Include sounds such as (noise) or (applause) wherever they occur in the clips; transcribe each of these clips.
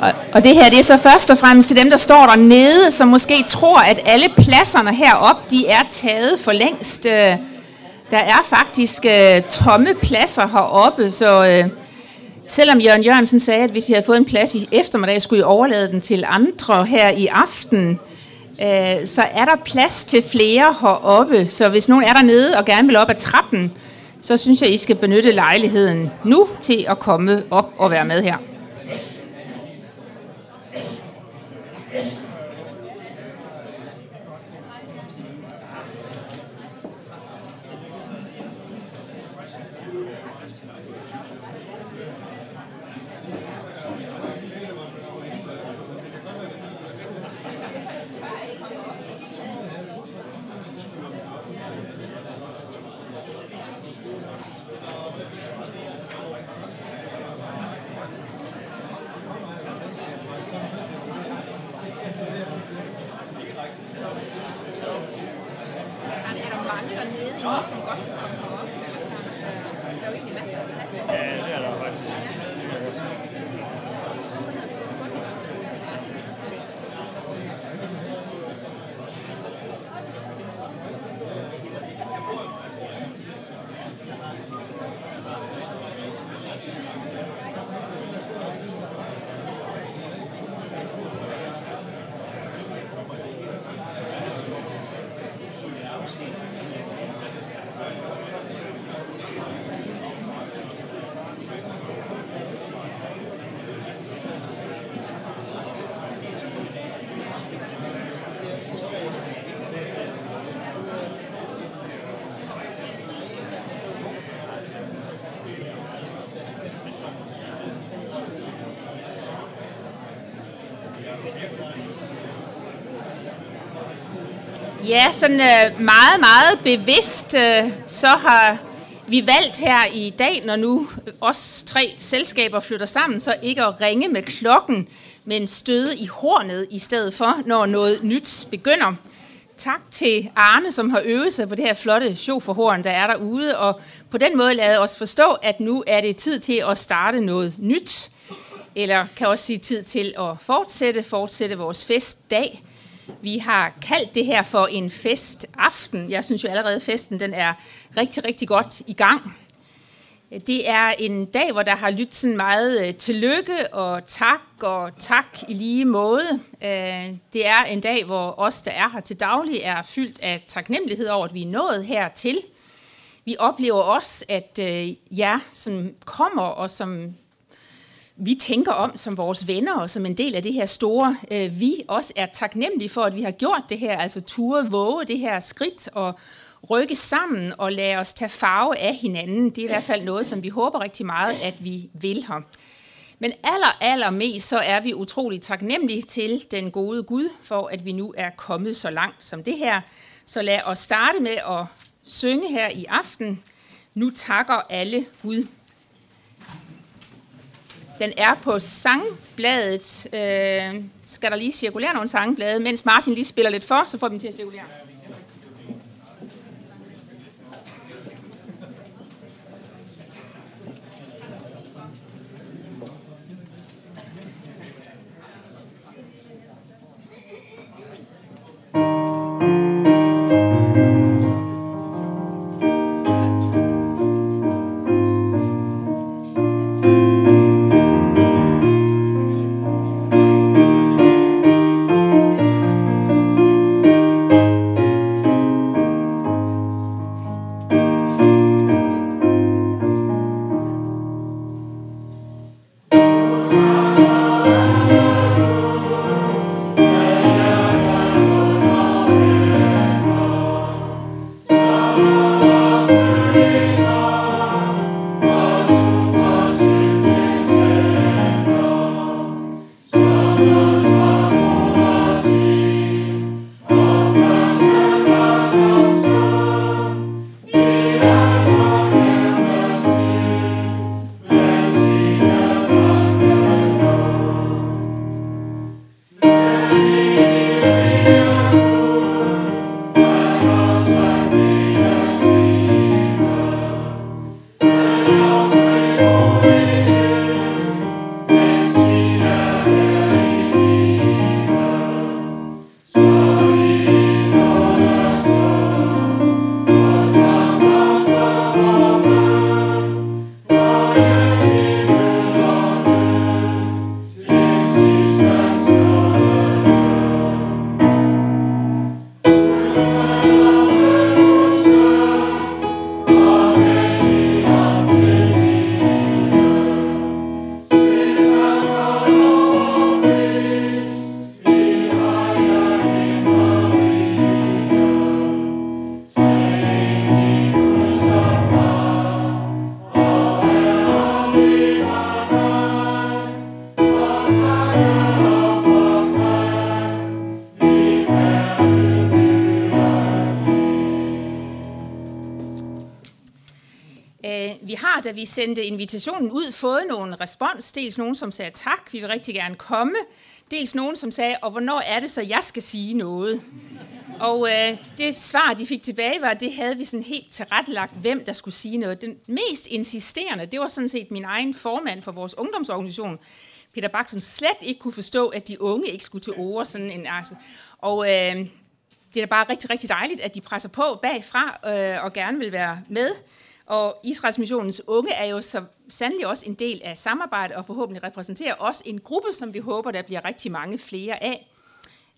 Og, og det her det er så først og fremmest til dem, der står dernede, som måske tror, at alle pladserne heroppe, de er taget for længst. Øh, der er faktisk øh, tomme pladser heroppe, så øh, selvom Jørgen Jørgensen sagde, at hvis I havde fået en plads i eftermiddag, skulle I overlade den til andre her i aften, øh, så er der plads til flere heroppe. Så hvis nogen er dernede og gerne vil op ad trappen, så synes jeg, I skal benytte lejligheden nu til at komme op og være med her. Ja, sådan øh, meget, meget bevidst, øh, så har vi valgt her i dag, når nu os tre selskaber flytter sammen, så ikke at ringe med klokken, men støde i hornet i stedet for, når noget nyt begynder. Tak til Arne, som har øvet sig på det her flotte horn, der er derude, og på den måde lader os forstå, at nu er det tid til at starte noget nyt, eller kan også sige tid til at fortsætte, fortsætte vores festdag, vi har kaldt det her for en festaften. Jeg synes jo allerede, at festen den er rigtig, rigtig godt i gang. Det er en dag, hvor der har lyttet sådan meget øh, tillykke og tak og tak i lige måde. Øh, det er en dag, hvor os, der er her til daglig, er fyldt af taknemmelighed over, at vi er nået hertil. Vi oplever også, at øh, jer, som kommer og som vi tænker om som vores venner og som en del af det her store, øh, vi også er taknemmelige for, at vi har gjort det her, altså turet våge det her skridt og rykke sammen og lade os tage farve af hinanden. Det er i hvert fald noget, som vi håber rigtig meget, at vi vil her. Men aller, aller mest så er vi utroligt taknemmelige til den gode Gud, for at vi nu er kommet så langt som det her. Så lad os starte med at synge her i aften. Nu takker alle Gud. Den er på sangbladet. Øh, skal der lige cirkulere nogle sangblade? Mens Martin lige spiller lidt for, så får vi dem til at cirkulere. da vi sendte invitationen ud, fået nogle respons. Dels nogen, som sagde tak, vi vil rigtig gerne komme. Dels nogen, som sagde, og hvornår er det så, jeg skal sige noget? Og øh, det svar, de fik tilbage, var, at det havde vi sådan helt tilrettelagt, hvem der skulle sige noget. Den mest insisterende, det var sådan set min egen formand for vores ungdomsorganisation, Peter Bak, som slet ikke kunne forstå, at de unge ikke skulle til ord. Sådan en, altså. Og øh, det er da bare rigtig, rigtig dejligt, at de presser på bagfra øh, og gerne vil være med. Og Israels missionens unge er jo så sandelig også en del af samarbejdet og forhåbentlig repræsenterer også en gruppe, som vi håber, der bliver rigtig mange flere af.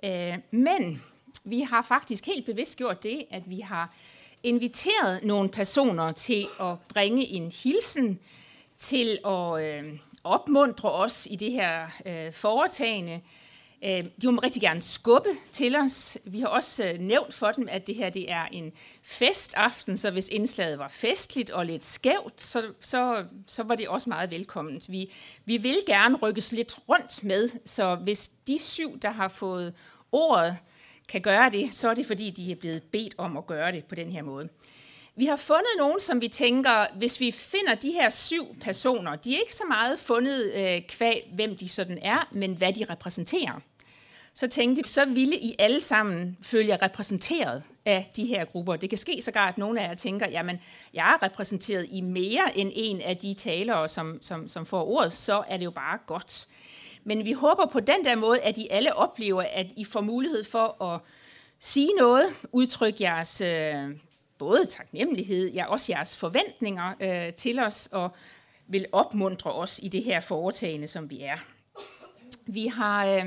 Øh, men vi har faktisk helt bevidst gjort det, at vi har inviteret nogle personer til at bringe en hilsen, til at øh, opmuntre os i det her øh, foretagende. Øh, de må rigtig gerne skubbe til os. Vi har også øh, nævnt for dem, at det her det er en festaften, så hvis indslaget var festligt og lidt skævt, så, så, så var det også meget velkomment. Vi, vi vil gerne rykkes lidt rundt med, så hvis de syv, der har fået ordet, kan gøre det, så er det fordi, de er blevet bedt om at gøre det på den her måde. Vi har fundet nogen, som vi tænker, hvis vi finder de her syv personer, de er ikke så meget fundet øh, kvæg, hvem de sådan er, men hvad de repræsenterer. Så tænkte vi, så ville I alle sammen føle repræsenteret af de her grupper. Det kan ske sågar, at nogle af jer tænker, jamen, jeg er repræsenteret i mere end en af de talere, som, som, som får ordet, så er det jo bare godt. Men vi håber på den der måde, at I alle oplever, at I får mulighed for at sige noget, udtrykke jeres øh, både taknemmelighed, ja også jeres forventninger øh, til os, og vil opmuntre os i det her foretagende, som vi er. Vi har, øh,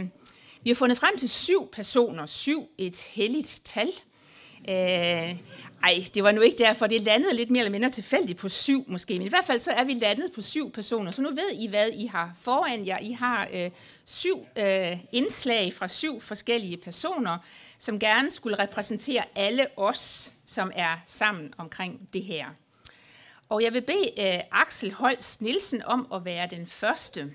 vi har fundet frem til syv personer, syv et helligt tal. Øh, ej, det var nu ikke derfor, det landede lidt mere eller mindre tilfældigt på syv måske, men i hvert fald så er vi landet på syv personer, så nu ved I, hvad I har foran jer. I har øh, syv øh, indslag fra syv forskellige personer, som gerne skulle repræsentere alle os, som er sammen omkring det her. Og jeg vil bede øh, Axel Holst Nielsen om at være den første.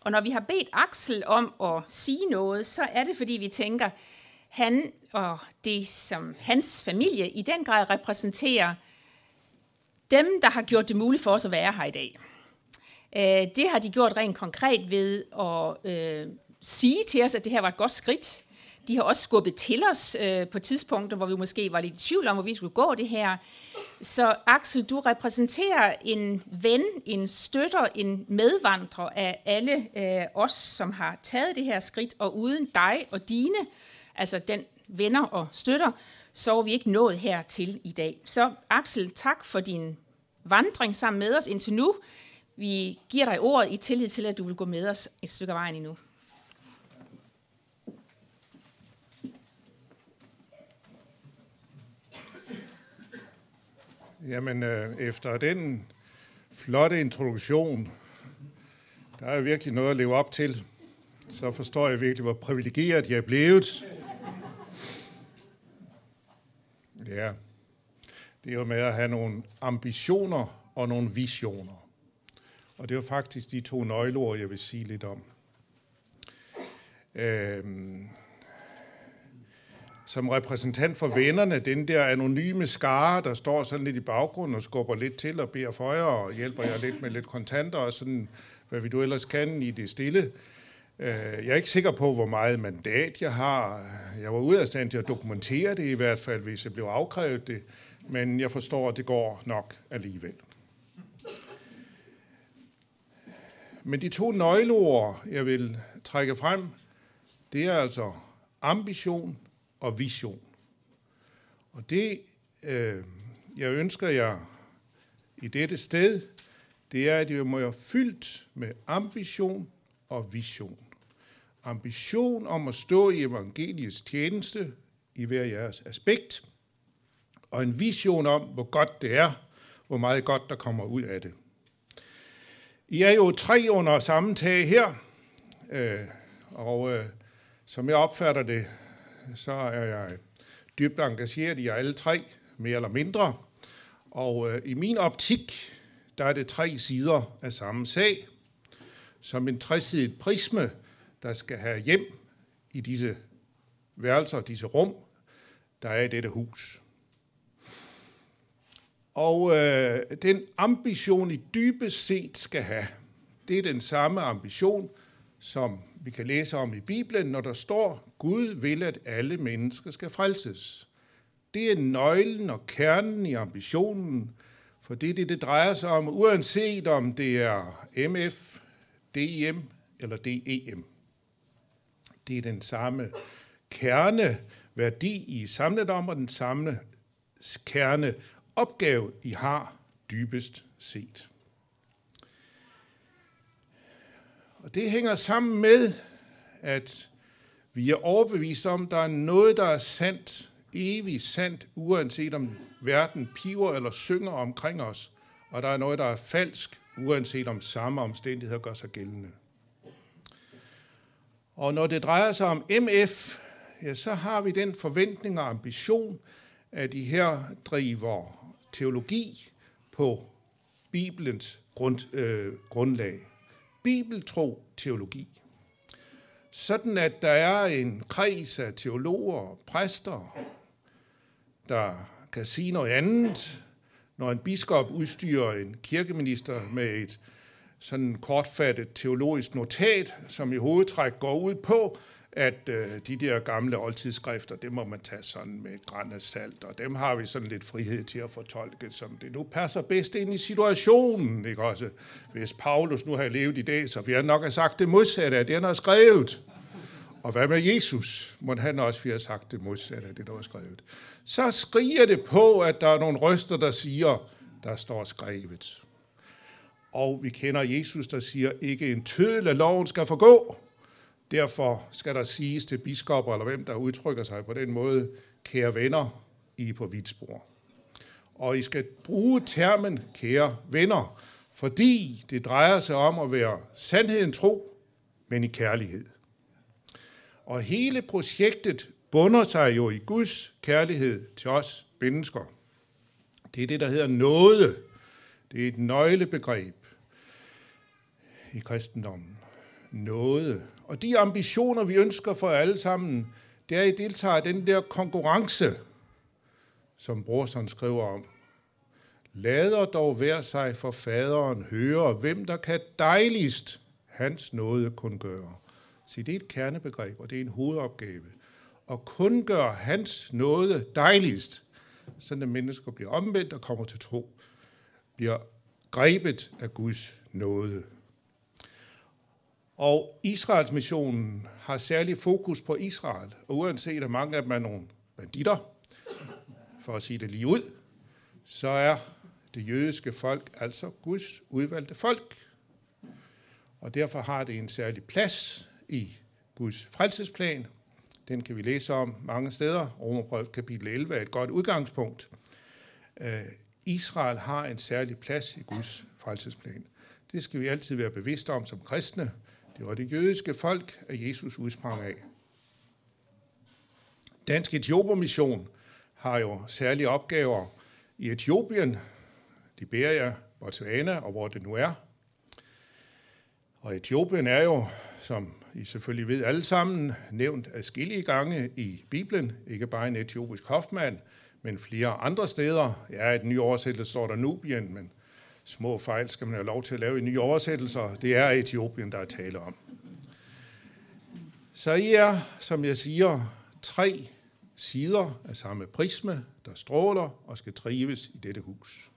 Og når vi har bedt Axel om at sige noget, så er det fordi vi tænker, han og det, som hans familie i den grad repræsenterer, dem, der har gjort det muligt for os at være her i dag. Øh, det har de gjort rent konkret ved at øh, sige til os, at det her var et godt skridt. De har også skubbet til os øh, på tidspunkter, hvor vi måske var lidt i tvivl om, hvor vi skulle gå det her. Så Axel, du repræsenterer en ven, en støtter, en medvandrer af alle øh, os, som har taget det her skridt, og uden dig og dine, altså den venner og støtter, så er vi ikke nået hertil i dag. Så Axel, tak for din vandring sammen med os indtil nu. Vi giver dig ordet i tillid til, at du vil gå med os et stykke af vejen endnu. Jamen, øh, efter den flotte introduktion, der er virkelig noget at leve op til. Så forstår jeg virkelig, hvor privilegeret jeg er blevet. Ja, det er jo med at have nogle ambitioner og nogle visioner. Og det er jo faktisk de to nøgleord, jeg vil sige lidt om. Øhm, som repræsentant for vennerne, den der anonyme skare, der står sådan lidt i baggrunden og skubber lidt til og beder for jer og hjælper jer lidt med lidt kontanter og sådan, hvad vi du ellers kan i det stille. Øh, jeg er ikke sikker på, hvor meget mandat jeg har. Jeg var ude af stand til at dokumentere det i hvert fald, hvis jeg blev afkrævet det, men jeg forstår, at det går nok alligevel. Men de to nøgleord, jeg vil trække frem, det er altså ambition og vision. Og det, øh, jeg ønsker jer i dette sted, det er, at I må være fyldt med ambition og vision. Ambition om at stå i evangeliets tjeneste i hver jeres aspekt, og en vision om, hvor godt det er, hvor meget godt der kommer ud af det. I er jo tre under samme tag her, øh, og øh, som jeg opfatter det, så er jeg dybt engageret i alle tre, mere eller mindre. Og øh, i min optik, der er det tre sider af samme sag. Som en tresidigt prisme, der skal have hjem i disse værelser, disse rum, der er i dette hus. Og øh, den ambition, I dybest set skal have, det er den samme ambition, som vi kan læse om i Bibelen, når der står, Gud vil, at alle mennesker skal frelses. Det er nøglen og kernen i ambitionen, for det er det, det drejer sig om, uanset om det er MF, DM eller DEM. Det er den samme kerneværdi, I er samlet om, og den samme kerneopgave, I har dybest set. Og det hænger sammen med, at vi er overbevist om, at der er noget, der er sandt, evigt sandt, uanset om verden piver eller synger omkring os, og der er noget, der er falsk, uanset om samme omstændigheder gør sig gældende. Og når det drejer sig om MF, ja, så har vi den forventning og ambition, at de her driver teologi på Bibelens grund, øh, grundlag. Bibeltro teologi. Sådan at der er en kreds af teologer og præster, der kan sige noget andet, når en biskop udstyrer en kirkeminister med et sådan kortfattet teologisk notat, som i hovedtræk går ud på, at øh, de der gamle oldtidsskrifter, det må man tage sådan med et græn af salt, og dem har vi sådan lidt frihed til at fortolke, som det nu passer bedst ind i situationen, ikke også? Hvis Paulus nu har levet i dag, så vi han nok have sagt det modsatte af det, han har skrevet. Og hvad med Jesus? Må han også vi har sagt det modsatte af det, der var skrevet. Så skriger det på, at der er nogle røster, der siger, der står skrevet. Og vi kender Jesus, der siger, ikke en tødel af loven skal forgå. Derfor skal der siges til biskopper, eller hvem der udtrykker sig på den måde, kære venner, I er på vidt spor. Og I skal bruge termen kære venner, fordi det drejer sig om at være sandheden tro, men i kærlighed. Og hele projektet bunder sig jo i Guds kærlighed til os mennesker. Det er det, der hedder nåde. Det er et nøglebegreb i kristendommen. Nåde. Og de ambitioner, vi ønsker for alle sammen, det er, at I deltager i den der konkurrence, som Brorson skriver om. Lader dog hver sig for faderen høre, hvem der kan dejligst hans nåde kun gøre. Se, det er et kernebegreb, og det er en hovedopgave. Og kun gør hans nåde dejligst, så at mennesker bliver omvendt og kommer til tro, bliver grebet af Guds nåde. Og Israels missionen har særlig fokus på Israel, og uanset at mange af dem er nogle banditter, for at sige det lige ud, så er det jødiske folk altså Guds udvalgte folk. Og derfor har det en særlig plads i Guds frelsesplan. Den kan vi læse om mange steder. Romerbrevet kapitel 11 er et godt udgangspunkt. Øh, Israel har en særlig plads i Guds frelsesplan. Det skal vi altid være bevidste om som kristne. Det var det jødiske folk, at Jesus udsprang af. Dansk Etiopermission har jo særlige opgaver i Etiopien, Liberia, Botswana og hvor det nu er. Og Etiopien er jo, som I selvfølgelig ved alle sammen, nævnt adskillige gange i Bibelen. Ikke bare en etiopisk hofmand, men flere andre steder. Ja, i den nye oversættelse står der Nubien, men små fejl skal man have lov til at lave i nye oversættelser. Det er Etiopien, der er tale om. Så I er, som jeg siger, tre sider af samme prisme, der stråler og skal trives i dette hus.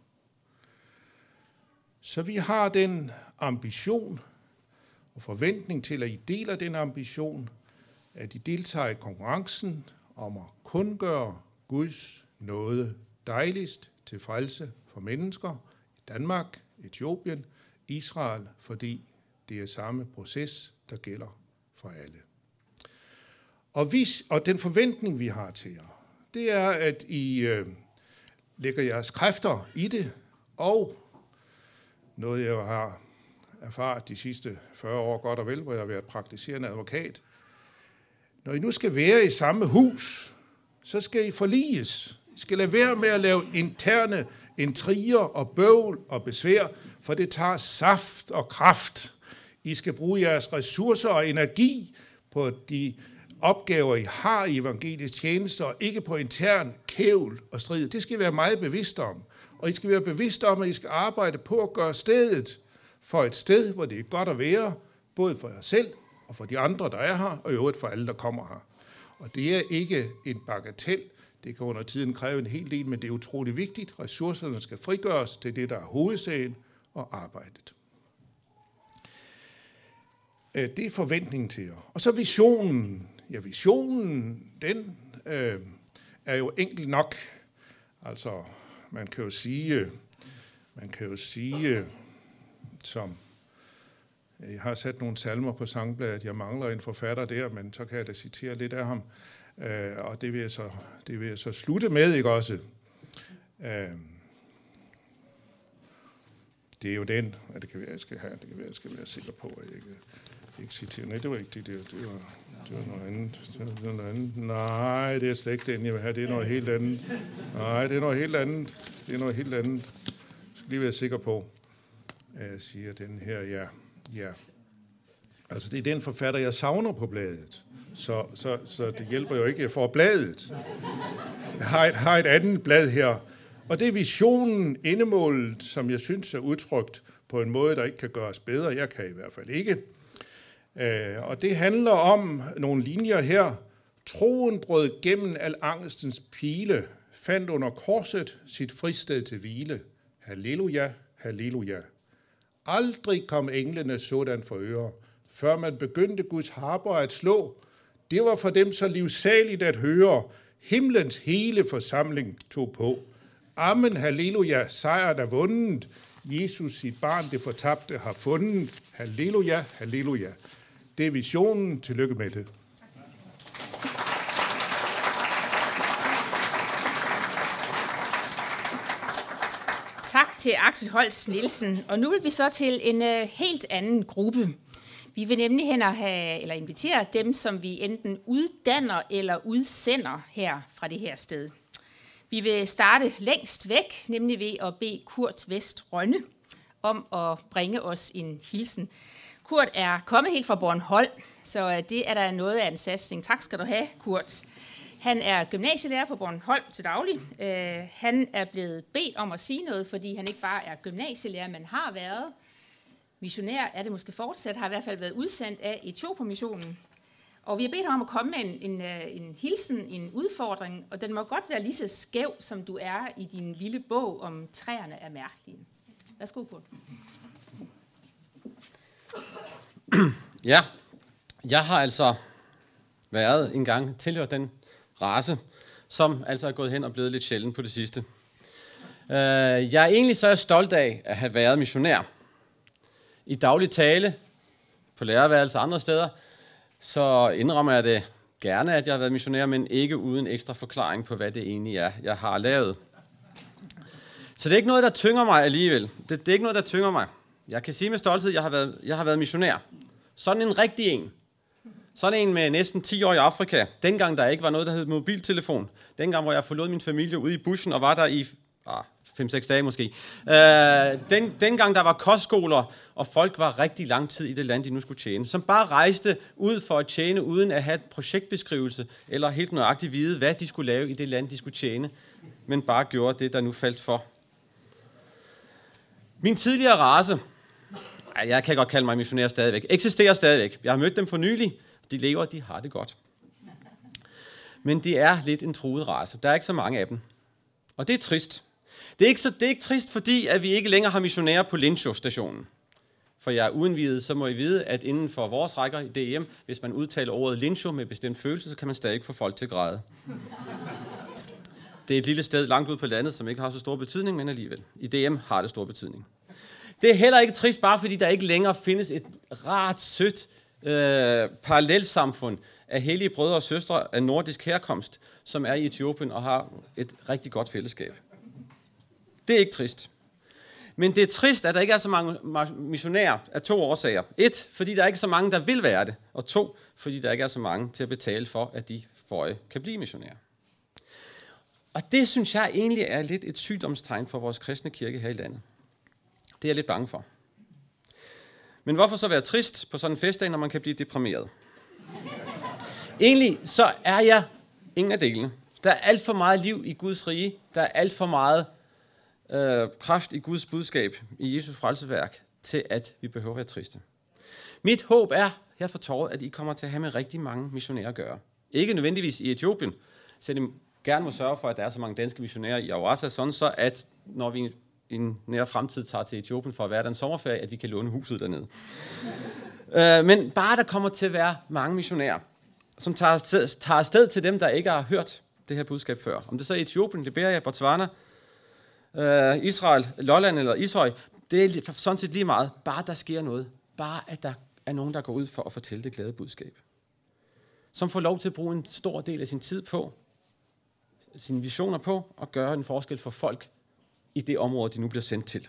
Så vi har den ambition og forventning til, at I deler den ambition, at I deltager i konkurrencen om at kundgøre Guds nåde dejligst til frelse for mennesker Danmark, Etiopien, Israel, fordi det er samme proces, der gælder for alle. Og, vi, og den forventning, vi har til jer, det er, at I øh, lægger jeres kræfter i det, og noget, jeg har erfaret de sidste 40 år godt og vel, hvor jeg har været praktiserende advokat. Når I nu skal være i samme hus, så skal I forliges. I skal lade være med at lave interne intriger og bøvl og besvær, for det tager saft og kraft. I skal bruge jeres ressourcer og energi på de opgaver, I har i evangelisk tjeneste, og ikke på intern kævl og strid. Det skal I være meget bevidste om. Og I skal være bevidste om, at I skal arbejde på at gøre stedet for et sted, hvor det er godt at være, både for jer selv og for de andre, der er her, og i øvrigt for alle, der kommer her. Og det er ikke en bagatel. Det kan under tiden kræve en hel del, men det er utrolig vigtigt. Ressourcerne skal frigøres til det, der er hovedsagen og arbejdet. Øh, det er forventningen til jer. Og så visionen. Ja, visionen, den øh, er jo enkel nok. Altså, man kan jo sige, øh, man kan jo sige, øh, som jeg har sat nogle salmer på sangbladet. Jeg mangler en forfatter der, men så kan jeg da citere lidt af ham. Øh, og det vil, jeg så, det vil jeg så slutte med, ikke også? Øh, det er jo den, at det kan være, jeg skal have, det kan være, jeg skal være sikker på, at jeg ikke, ikke citerer. Nej, det var ikke det der, det var, det var noget andet. Det var noget andet. Nej, det er slet ikke den, jeg vil have, det er noget helt andet. Nej, det er noget helt andet. Det er noget helt andet. Jeg skal lige være sikker på, at jeg siger den her, ja. Ja. Altså, det er den forfatter, jeg savner på bladet. Så, så, så det hjælper jo ikke, for bladet. Jeg har et, har et andet blad her. Og det er visionen, indemålet, som jeg synes er udtrykt på en måde, der ikke kan gøres bedre. Jeg kan i hvert fald ikke. Øh, og det handler om nogle linjer her. Troen brød gennem al angstens pile, fandt under korset sit fristed til hvile. Halleluja, halleluja. Aldrig kom englene sådan for øre, før man begyndte Guds harper at slå. Det var for dem så livsaligt at høre. Himlens hele forsamling tog på. Amen, halleluja, sejren er vundet. Jesus, sit barn, det fortabte, har fundet. Halleluja, halleluja. Det er visionen. Tillykke med det. Tak til Axel Holst Nielsen, og nu vil vi så til en øh, helt anden gruppe. Vi vil nemlig hen og have, eller invitere dem, som vi enten uddanner eller udsender her fra det her sted. Vi vil starte længst væk, nemlig ved at bede Kurt Vest Rønne om at bringe os en hilsen. Kurt er kommet helt fra Bornholm, så øh, det er der noget af en satsning. Tak skal du have, Kurt. Han er gymnasielærer på Bornholm til daglig. Øh, han er blevet bedt om at sige noget, fordi han ikke bare er gymnasielærer, men har været missionær, er det måske fortsat, har i hvert fald været udsendt af Etiopomissionen. Og vi har bedt ham om at komme med en, en, øh, en hilsen, en udfordring, og den må godt være lige så skæv, som du er i din lille bog om træerne er mærkelige. Værsgo, Kurt. (clears throat) Ja, jeg har altså været en gang tilhørt den race, som altså er gået hen og blevet lidt sjældent på det sidste. Øh, jeg er egentlig så stolt af at have været missionær. I daglig tale, på lærerværelser og andre steder, så indrømmer jeg det gerne, at jeg har været missionær, men ikke uden ekstra forklaring på, hvad det egentlig er, jeg har lavet. Så det er ikke noget, der tynger mig alligevel. Det, det er ikke noget, der tynger mig. Jeg kan sige med stolthed, at jeg har været, jeg har været missionær. Sådan en rigtig en. Sådan en med næsten 10 år i Afrika. Dengang der ikke var noget, der hed mobiltelefon. Dengang, hvor jeg forlod min familie ude i bussen og var der i ah, 5-6 dage måske. Øh, den, dengang der var kostskoler, og folk var rigtig lang tid i det land, de nu skulle tjene. Som bare rejste ud for at tjene, uden at have et projektbeskrivelse, eller helt nøjagtigt vide, hvad de skulle lave i det land, de skulle tjene. Men bare gjorde det, der nu faldt for. Min tidligere race, jeg kan godt kalde mig missionær stadigvæk, eksisterer stadigvæk. Jeg har mødt dem for nylig, de lever, de har det godt. Men det er lidt en truet race. Der er ikke så mange af dem. Og det er trist. Det er ikke, så, det er ikke trist, fordi at vi ikke længere har missionærer på Lincho-stationen. For jeg er uindvidet, så må I vide, at inden for vores rækker i DM, hvis man udtaler ordet Lincho med bestemt følelse, så kan man stadig få folk til at græde. Det er et lille sted langt ud på landet, som ikke har så stor betydning, men alligevel. I DM har det stor betydning. Det er heller ikke trist, bare fordi der ikke længere findes et rart, sødt øh, parallelsamfund af hellige brødre og søstre af nordisk herkomst, som er i Etiopien og har et rigtig godt fællesskab. Det er ikke trist. Men det er trist, at der ikke er så mange missionærer af to årsager. Et, fordi der er ikke så mange, der vil være det. Og to, fordi der ikke er så mange til at betale for, at de for kan blive missionærer. Og det synes jeg egentlig er lidt et sygdomstegn for vores kristne kirke her i landet. Det er jeg lidt bange for. Men hvorfor så være trist på sådan en festdag, når man kan blive deprimeret? Egentlig så er jeg ingen af delene. Der er alt for meget liv i Guds rige. Der er alt for meget øh, kraft i Guds budskab, i Jesus frelseværk, til at vi behøver at være triste. Mit håb er her for tåret, at I kommer til at have med rigtig mange missionærer at gøre. Ikke nødvendigvis i Etiopien, så de gerne må sørge for, at der er så mange danske missionærer i Awasa, sådan så at når vi i en nær fremtid tager til Etiopien for at være der en sommerferie, at vi kan låne huset dernede. øh, men bare der kommer til at være mange missionærer, som tager, tager afsted til dem, der ikke har hørt det her budskab før. Om det så er Etiopien, Liberia, Botswana, øh, Israel, Lolland eller Ishøj, det er sådan set lige meget. Bare der sker noget. Bare at der er nogen, der går ud for at fortælle det glade budskab. Som får lov til at bruge en stor del af sin tid på, sine visioner på, at gøre en forskel for folk i det område, de nu bliver sendt til.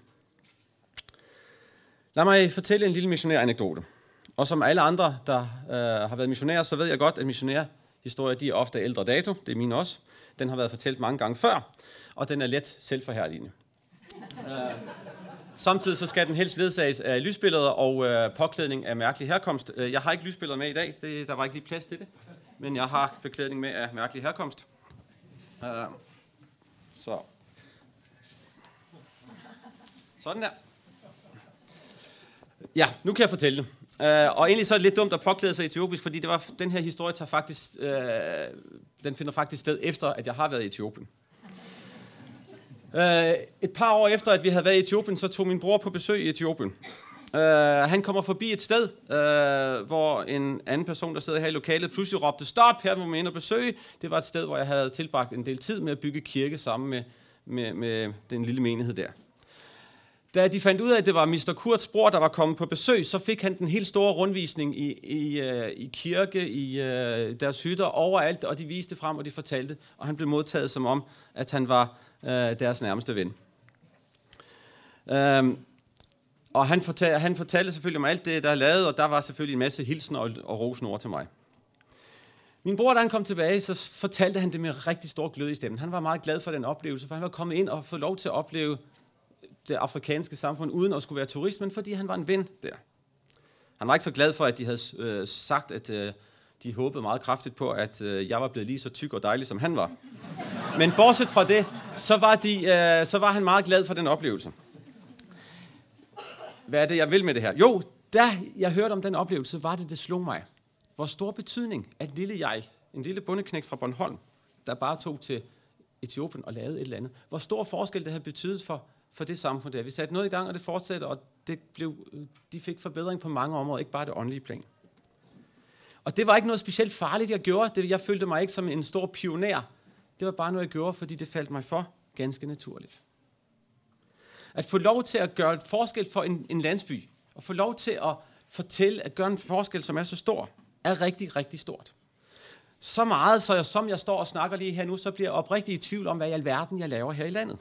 Lad mig fortælle en lille missionær-anekdote. Og som alle andre, der øh, har været missionærer, så ved jeg godt, at missionærhistorier de er ofte ældre dato. Det er min også. Den har været fortalt mange gange før, og den er let selvforherligende. øh, samtidig så skal den helst ledsages af lysbilleder og øh, påklædning af mærkelig herkomst. Øh, jeg har ikke lysbilleder med i dag, det, der var ikke lige plads til det, men jeg har beklædning med af mærkelig herkomst. Øh, så. Sådan der. Ja, nu kan jeg fortælle det. Uh, og egentlig så er det lidt dumt at påklæde sig etiopisk, fordi det var, den her historie tager faktisk, uh, den finder faktisk sted efter, at jeg har været i Etiopien. Uh, et par år efter, at vi havde været i Etiopien, så tog min bror på besøg i Etiopien. Uh, han kommer forbi et sted, uh, hvor en anden person, der sidder her i lokalet, pludselig råbte, stop, her må man ind og besøge. Det var et sted, hvor jeg havde tilbragt en del tid med at bygge kirke sammen med, med, med den lille menighed der. Da de fandt ud af, at det var Mr. Kurts bror, der var kommet på besøg, så fik han den helt store rundvisning i, i, øh, i kirke, i øh, deres hytter, overalt, og de viste frem, og de fortalte, og han blev modtaget som om, at han var øh, deres nærmeste ven. Øhm, og han fortalte, han fortalte selvfølgelig om alt det, der er lavet, og der var selvfølgelig en masse hilsen og, og rosenord til mig. Min bror, da han kom tilbage, så fortalte han det med rigtig stor glød i stemmen. Han var meget glad for den oplevelse, for han var kommet ind og fået lov til at opleve det afrikanske samfund, uden at skulle være turist, men fordi han var en ven der. Han var ikke så glad for, at de havde øh, sagt, at øh, de håbede meget kraftigt på, at øh, jeg var blevet lige så tyk og dejlig, som han var. Men bortset fra det, så var, de, øh, så var han meget glad for den oplevelse. Hvad er det, jeg vil med det her? Jo, da jeg hørte om den oplevelse, var det, det slog mig. Hvor stor betydning, at lille jeg, en lille bundeknæk fra Bornholm, der bare tog til Etiopien og lavede et eller andet. Hvor stor forskel det havde betydet for for det samfund der. Vi satte noget i gang, og det fortsatte, og det blev, de fik forbedring på mange områder, ikke bare det åndelige plan. Og det var ikke noget specielt farligt, jeg gjorde. Det, jeg følte mig ikke som en stor pioner. Det var bare noget, jeg gjorde, fordi det faldt mig for ganske naturligt. At få lov til at gøre et forskel for en, en landsby, og få lov til at fortælle, at gøre en forskel, som er så stor, er rigtig, rigtig stort. Så meget, så jeg, som jeg står og snakker lige her nu, så bliver jeg oprigtig i tvivl om, hvad i alverden jeg laver her i landet.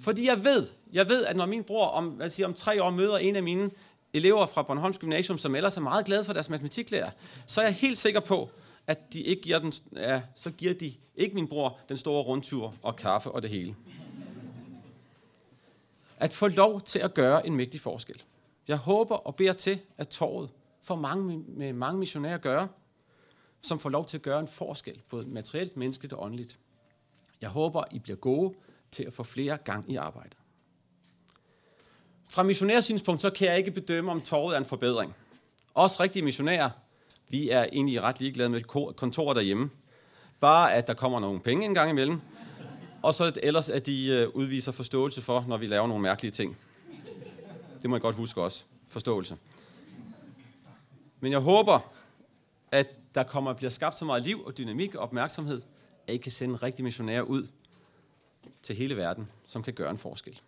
Fordi jeg ved, jeg ved, at når min bror om, hvad siger, om tre år møder en af mine elever fra Bornholms Gymnasium, som ellers er meget glade for deres matematiklærer, så er jeg helt sikker på, at de ikke giver den, ja, så giver de ikke min bror den store rundtur og kaffe og det hele. At få lov til at gøre en mægtig forskel. Jeg håber og beder til, at torvet får mange, med mange missionærer at gøre, som får lov til at gøre en forskel, både materielt, menneskeligt og åndeligt. Jeg håber, I bliver gode til at få flere gang i arbejde. Fra missionærsynspunkt, så kan jeg ikke bedømme, om torvet er en forbedring. Os rigtige missionærer, vi er egentlig ret ligeglade med kontoret derhjemme. Bare at der kommer nogle penge en gang imellem, og så ellers at de øh, udviser forståelse for, når vi laver nogle mærkelige ting. Det må jeg godt huske også. Forståelse. Men jeg håber, at der kommer at bliver skabt så meget liv og dynamik og opmærksomhed, at I kan sende rigtige missionærer ud til hele verden, som kan gøre en forskel.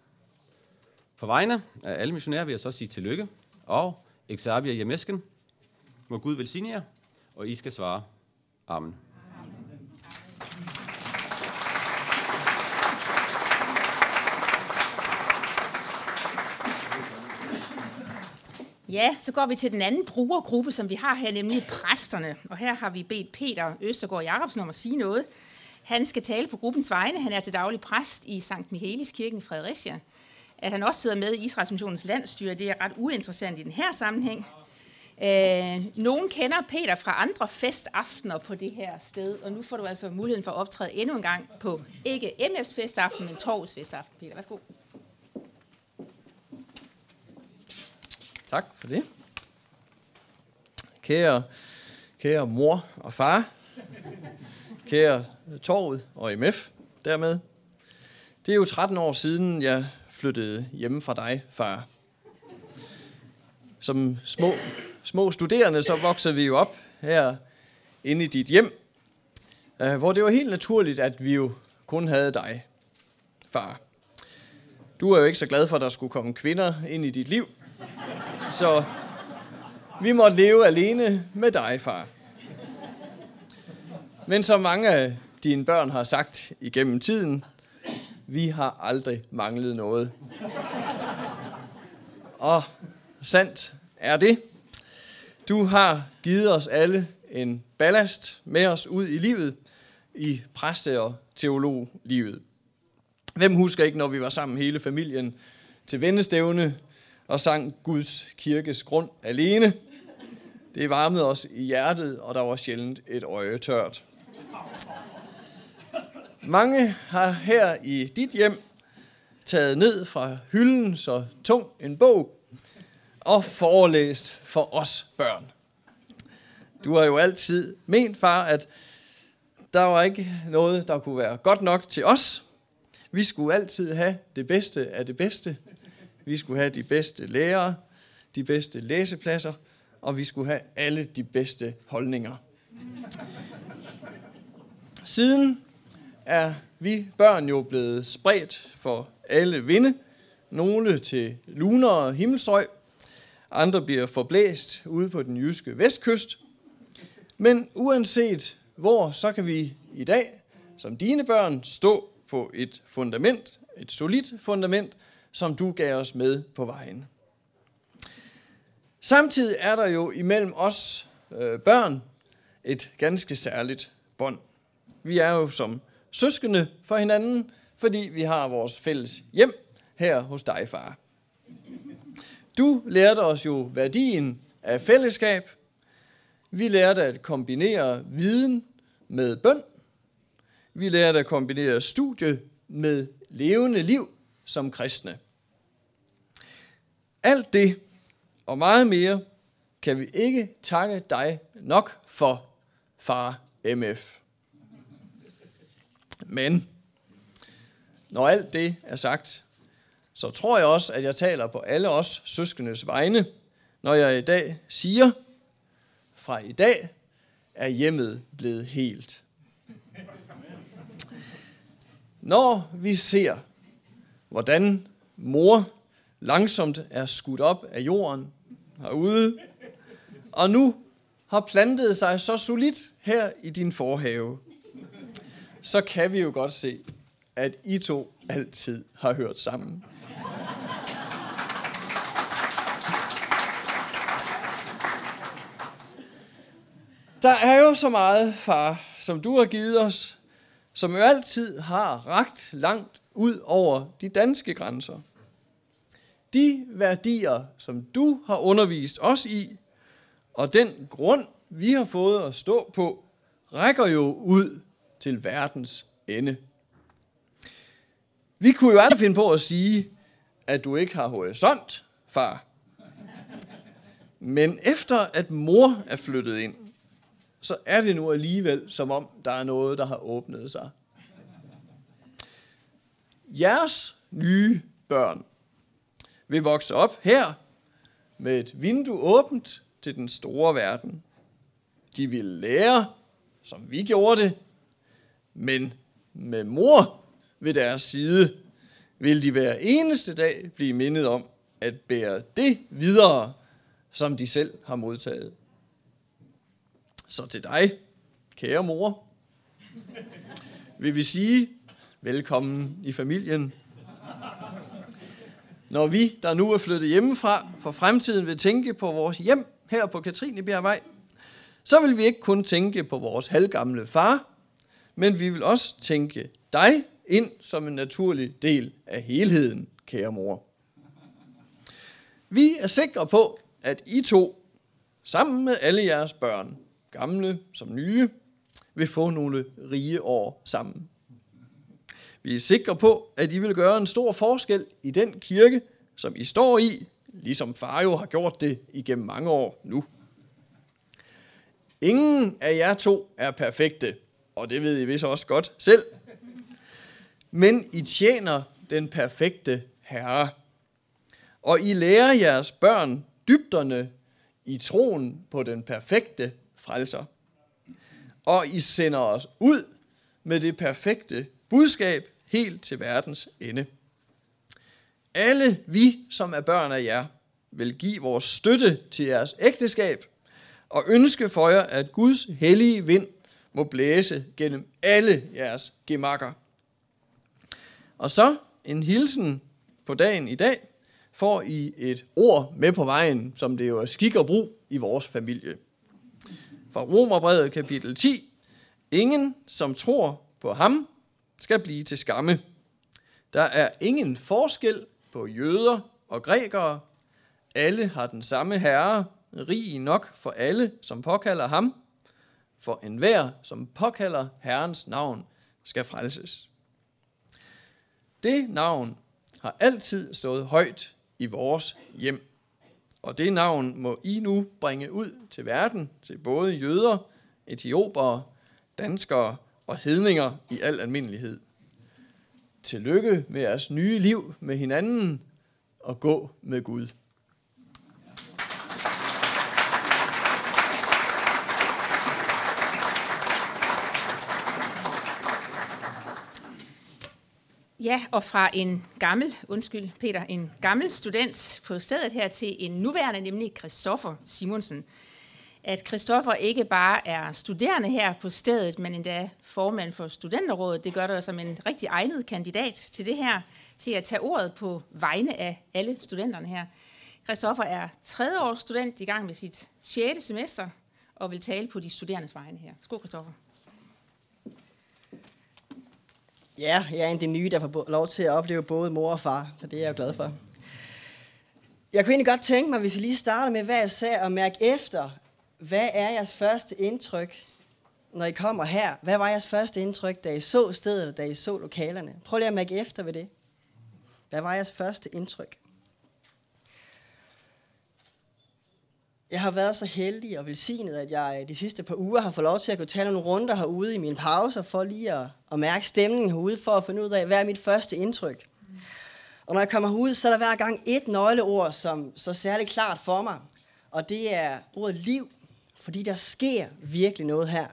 På vegne af alle missionærer vil jeg så sige tillykke, og Exabia Jemesken, må Gud velsigne jer, og I skal svare Amen. Ja, så går vi til den anden brugergruppe, som vi har her, nemlig præsterne. Og her har vi bedt Peter Østergaard Jacobsen om at sige noget. Han skal tale på gruppens vegne. Han er til daglig præst i Sankt Michaelis kirken i Fredericia. At han også sidder med i Israels Missionens landstyre, det er ret uinteressant i den her sammenhæng. Øh, nogen kender Peter fra andre festaftener på det her sted, og nu får du altså muligheden for at optræde endnu en gang på ikke MF's festaften, men Torvs festaften. Peter, værsgo. Tak for det. Kære, kære mor og far, kære Torvet og MF dermed. Det er jo 13 år siden, jeg flyttede hjemme fra dig, far. Som små, små studerende, så voksede vi jo op her inde i dit hjem, øh, hvor det var helt naturligt, at vi jo kun havde dig, far. Du er jo ikke så glad for, at der skulle komme kvinder ind i dit liv, så vi måtte leve alene med dig, far. Men som mange af dine børn har sagt igennem tiden, vi har aldrig manglet noget. Og sandt er det. Du har givet os alle en ballast med os ud i livet, i præste- og teologlivet. Hvem husker ikke, når vi var sammen hele familien til vendestævne og sang Guds kirkes grund alene? Det varmede os i hjertet, og der var sjældent et øje tørt. Mange har her i dit hjem taget ned fra hylden så tung en bog og forelæst for os børn. Du har jo altid ment, far, at der var ikke noget, der kunne være godt nok til os. Vi skulle altid have det bedste af det bedste. Vi skulle have de bedste lærere, de bedste læsepladser, og vi skulle have alle de bedste holdninger. Siden er vi børn jo blevet spredt for alle vinde. Nogle til lunere himmelstrøg, andre bliver forblæst ude på den jyske vestkyst. Men uanset hvor, så kan vi i dag, som dine børn, stå på et fundament, et solidt fundament, som du gav os med på vejen. Samtidig er der jo imellem os øh, børn et ganske særligt bånd. Vi er jo som søskende for hinanden, fordi vi har vores fælles hjem her hos dig, far. Du lærte os jo værdien af fællesskab. Vi lærte at kombinere viden med bøn. Vi lærte at kombinere studie med levende liv som kristne. Alt det og meget mere kan vi ikke takke dig nok for, far MF. Men når alt det er sagt, så tror jeg også, at jeg taler på alle os søskendes vegne, når jeg i dag siger, fra i dag er hjemmet blevet helt. Når vi ser, hvordan mor langsomt er skudt op af jorden herude, og nu har plantet sig så solidt her i din forhave, så kan vi jo godt se, at I to altid har hørt sammen. Der er jo så meget, far, som du har givet os, som jo altid har ragt langt ud over de danske grænser. De værdier, som du har undervist os i, og den grund, vi har fået at stå på, rækker jo ud til verdens ende. Vi kunne jo aldrig finde på at sige, at du ikke har horisont, far. Men efter at mor er flyttet ind, så er det nu alligevel, som om der er noget, der har åbnet sig. Jeres nye børn vil vokse op her med et vindue åbent til den store verden. De vil lære, som vi gjorde det, men med mor ved deres side vil de hver eneste dag blive mindet om at bære det videre, som de selv har modtaget. Så til dig, kære mor, vil vi sige velkommen i familien. Når vi, der nu er flyttet hjemmefra, for fremtiden vil tænke på vores hjem her på Katrinebjergvej, så vil vi ikke kun tænke på vores halvgamle far, men vi vil også tænke dig ind som en naturlig del af helheden, kære mor. Vi er sikre på, at I to sammen med alle jeres børn, gamle som nye, vil få nogle rige år sammen. Vi er sikre på, at I vil gøre en stor forskel i den kirke, som I står i, ligesom far jo har gjort det igennem mange år nu. Ingen af jer to er perfekte, og det ved I vist også godt selv. Men I tjener den perfekte Herre. Og I lærer jeres børn dybderne i troen på den perfekte frelser. Og I sender os ud med det perfekte budskab helt til verdens ende. Alle vi, som er børn af jer, vil give vores støtte til jeres ægteskab og ønske for jer, at Guds hellige vind må blæse gennem alle jeres gemakker. Og så en hilsen på dagen i dag får I et ord med på vejen, som det jo er skik og brug i vores familie. Fra Romerbrevet kapitel 10. Ingen, som tror på ham, skal blive til skamme. Der er ingen forskel på jøder og grækere. Alle har den samme herre, rig nok for alle, som påkalder ham. For enhver, som påkalder Herrens navn, skal frelses. Det navn har altid stået højt i vores hjem. Og det navn må I nu bringe ud til verden, til både jøder, etiopere, danskere og hedninger i al almindelighed. Tillykke med jeres nye liv med hinanden og gå med Gud. Ja, og fra en gammel, undskyld Peter, en gammel student på stedet her til en nuværende, nemlig Christoffer Simonsen. At Christoffer ikke bare er studerende her på stedet, men endda formand for studenterrådet, det gør dig som en rigtig egnet kandidat til det her, til at tage ordet på vegne af alle studenterne her. Christoffer er tredje års student i gang med sit 6. semester, og vil tale på de studerendes vegne her. Skål, Christoffer. Ja, jeg er en af de nye, der får lov til at opleve både mor og far, så det er jeg jo glad for. Jeg kunne egentlig godt tænke mig, hvis I lige starter med hvad jeg sagde, og mærke efter, hvad er jeres første indtryk, når I kommer her? Hvad var jeres første indtryk, da I så stedet, da I så lokalerne? Prøv lige at mærke efter ved det. Hvad var jeres første indtryk? Jeg har været så heldig og velsignet, at jeg øh, de sidste par uger har fået lov til at kunne tage nogle runder herude i mine pauser, for lige at, at mærke stemningen herude, for at finde ud af, hvad er mit første indtryk. Og når jeg kommer herud, så er der hver gang et nøgleord, som så særligt klart for mig. Og det er ordet liv, fordi der sker virkelig noget her.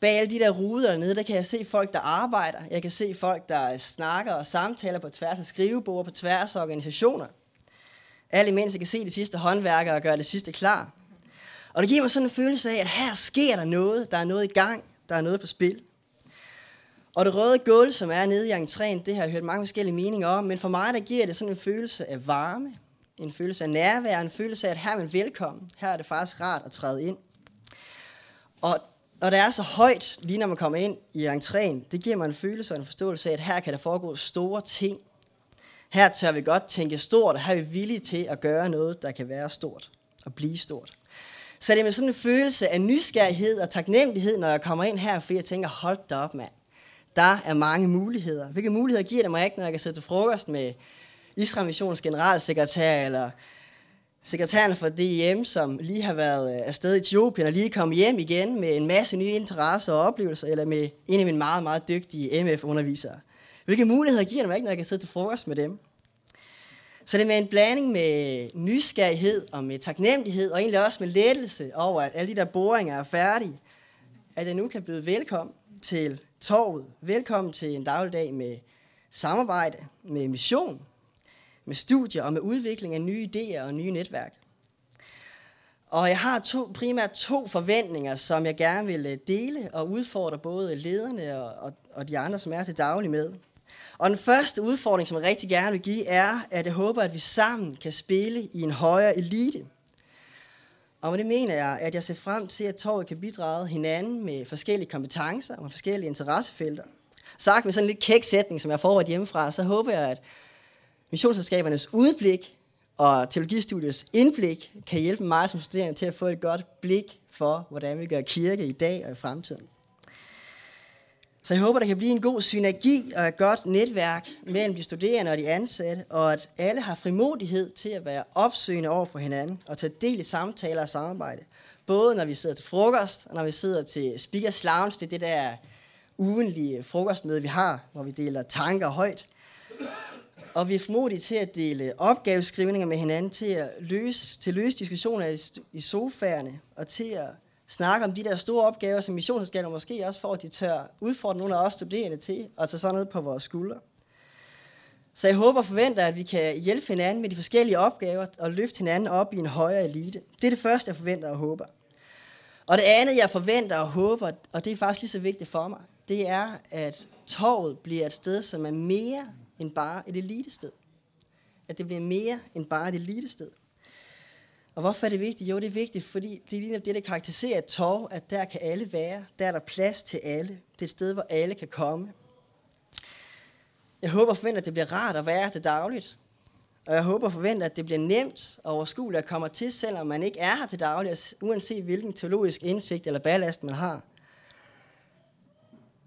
Bag alle de der ruder dernede, der kan jeg se folk, der arbejder. Jeg kan se folk, der øh, snakker og samtaler på tværs af skrivebord, på tværs af organisationer. Alt imens jeg kan se de sidste håndværkere og gøre det sidste klar. Og det giver mig sådan en følelse af, at her sker der noget. Der er noget i gang. Der er noget på spil. Og det røde gulv, som er nede i entréen, det har jeg hørt mange forskellige meninger om, men for mig der giver det sådan en følelse af varme, en følelse af nærvær, en følelse af, at her er man velkommen. Her er det faktisk rart at træde ind. Og når det er så højt, lige når man kommer ind i entréen, det giver mig en følelse og en forståelse af, at her kan der foregå store ting. Her tør vi godt tænke stort, og her er vi villige til at gøre noget, der kan være stort og blive stort. Så det er med sådan en følelse af nysgerrighed og taknemmelighed, når jeg kommer ind her, for jeg tænker, hold da op, mand. Der er mange muligheder. Hvilke muligheder giver det mig ikke, når jeg kan sidde til frokost med Israel Missions generalsekretær, eller sekretæren for DIM, som lige har været øh, afsted i Etiopien og lige kommet hjem igen med en masse nye interesser og oplevelser, eller med en af mine meget, meget dygtige MF-undervisere. Hvilke muligheder giver det mig ikke, når jeg kan sidde til frokost med dem? Så det er med en blanding med nysgerrighed og med taknemmelighed, og egentlig også med lettelse over, at alle de der boringer er færdige, at jeg nu kan byde velkommen til torvet. Velkommen til en dagligdag med samarbejde, med mission, med studier og med udvikling af nye idéer og nye netværk. Og jeg har to, primært to forventninger, som jeg gerne vil øh, dele og udfordre både lederne og, og, og de andre, som er til daglig med. Og den første udfordring, som jeg rigtig gerne vil give, er, at jeg håber, at vi sammen kan spille i en højere elite. Og med det mener jeg, at jeg ser frem til, at torvet kan bidrage hinanden med forskellige kompetencer og forskellige interessefelter. Sagt med sådan en lidt kæksætning, som jeg har hjemmefra, så håber jeg, at missionsselskabernes udblik Og teologistudiets indblik kan hjælpe mig som studerende til at få et godt blik for, hvordan vi gør kirke i dag og i fremtiden. Så jeg håber, der kan blive en god synergi og et godt netværk mellem de studerende og de ansatte, og at alle har frimodighed til at være opsøgende over for hinanden og tage del i samtaler og samarbejde. Både når vi sidder til frokost, og når vi sidder til Speakers Lounge, det er det der ugenlige frokostmøde, vi har, hvor vi deler tanker højt. Og vi er formodige til at dele opgaveskrivninger med hinanden, til at løse, til at løse diskussioner i, i sofaerne, og til at snakke om de der store opgaver, som missionsselskaber måske også får, at de tør udfordre nogle af os studerende til, og tage sådan noget på vores skuldre. Så jeg håber og forventer, at vi kan hjælpe hinanden med de forskellige opgaver og løfte hinanden op i en højere elite. Det er det første, jeg forventer og håber. Og det andet, jeg forventer og håber, og det er faktisk lige så vigtigt for mig, det er, at torvet bliver et sted, som er mere end bare et elitested. At det bliver mere end bare et elitested. Og hvorfor er det vigtigt? Jo, det er vigtigt, fordi det er lige det, der karakteriserer et torv, at der kan alle være. Der er der plads til alle. Det er et sted, hvor alle kan komme. Jeg håber og forventer, at det bliver rart at være det dagligt. Og jeg håber og forventer, at det bliver nemt og overskueligt at komme til, selvom man ikke er her til daglig, uanset hvilken teologisk indsigt eller ballast man har.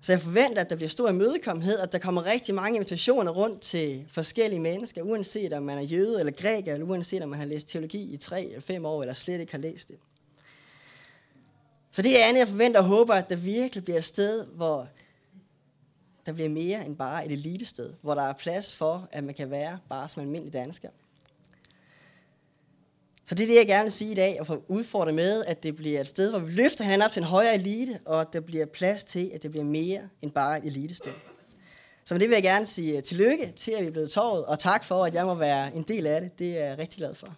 Så jeg forventer, at der bliver stor imødekommenhed, og at der kommer rigtig mange invitationer rundt til forskellige mennesker, uanset om man er jøde eller græker, eller uanset om man har læst teologi i tre eller fem år, eller slet ikke har læst det. Så det er andet, jeg forventer og håber, at der virkelig bliver et sted, hvor der bliver mere end bare et elitested, hvor der er plads for, at man kan være bare som almindelig dansker. Så det er det, jeg gerne vil sige i dag, og få udfordre med, at det bliver et sted, hvor vi løfter hinanden op til en højere elite, og at der bliver plads til, at det bliver mere end bare et elitested. Så med det vil jeg gerne sige øh, tillykke til, at vi er blevet tåret, og tak for, at jeg må være en del af det. Det er jeg rigtig glad for.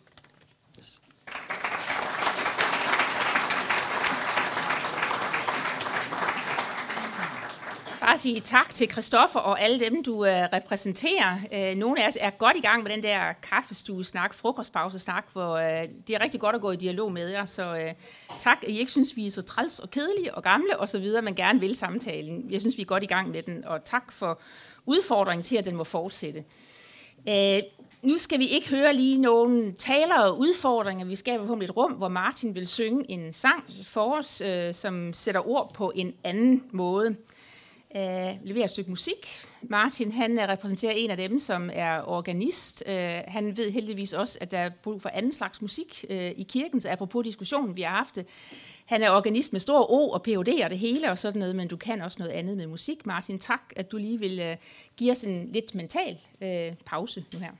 Bare sige tak til Christoffer og alle dem, du øh, repræsenterer. Øh, nogle af os er godt i gang med den der kaffestue-snak, frokostpause-snak, hvor øh, det er rigtig godt at gå i dialog med jer. Så øh, tak, at I ikke synes, vi er så træls og kedelige og gamle og så videre, men gerne vil samtalen. Jeg synes, vi er godt i gang med den, og tak for udfordringen til, at den må fortsætte. Øh, nu skal vi ikke høre lige nogen taler og udfordringer. Vi skal på et rum, hvor Martin vil synge en sang for os, øh, som sætter ord på en anden måde øh, leverer et stykke musik. Martin han øh, repræsenterer en af dem, som er organist. Øh, han ved heldigvis også, at der er brug for anden slags musik øh, i kirken, så apropos diskussionen, vi har haft det. Han er organist med stor O og Ph.D. og det hele og sådan noget, men du kan også noget andet med musik. Martin, tak, at du lige vil øh, give os en lidt mental øh, pause nu her.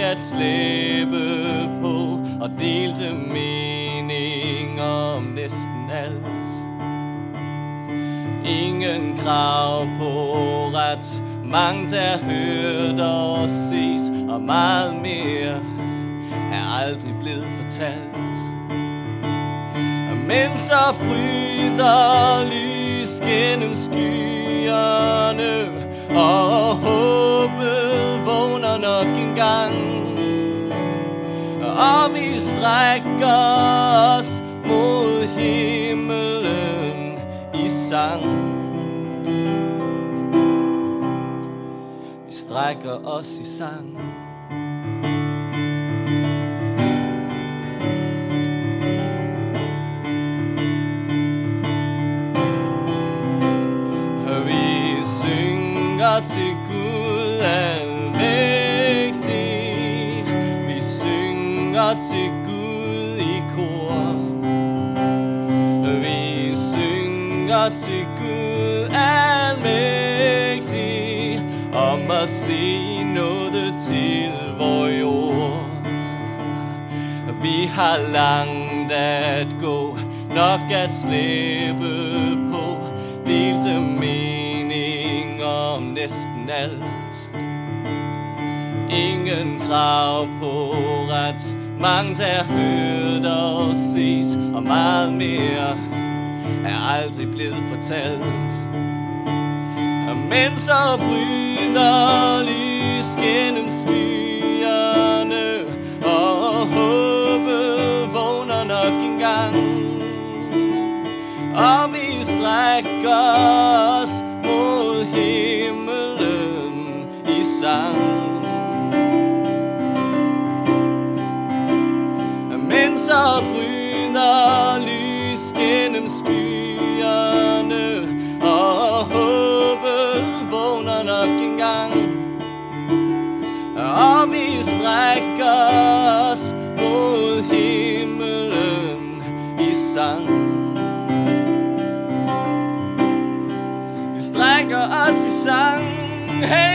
At slæbe på, og delte mening om næsten alt. Ingen krav på ret, mange der hørt og set, og meget mere er aldrig blevet fortalt. Men så bryder lys gennem skyerne Og håbet vågner nok og vi strækker os mod himlen i sang Vi strækker os i sang. Har langt at gå, nok at slippe på, delte mening om næsten alt. Ingen krav på ret, mange der hørt og set, og meget mere er aldrig blevet fortalt. Men så bryder lys gennem skyen Og vi strækker os mod himlen i sang. Men så isang hey.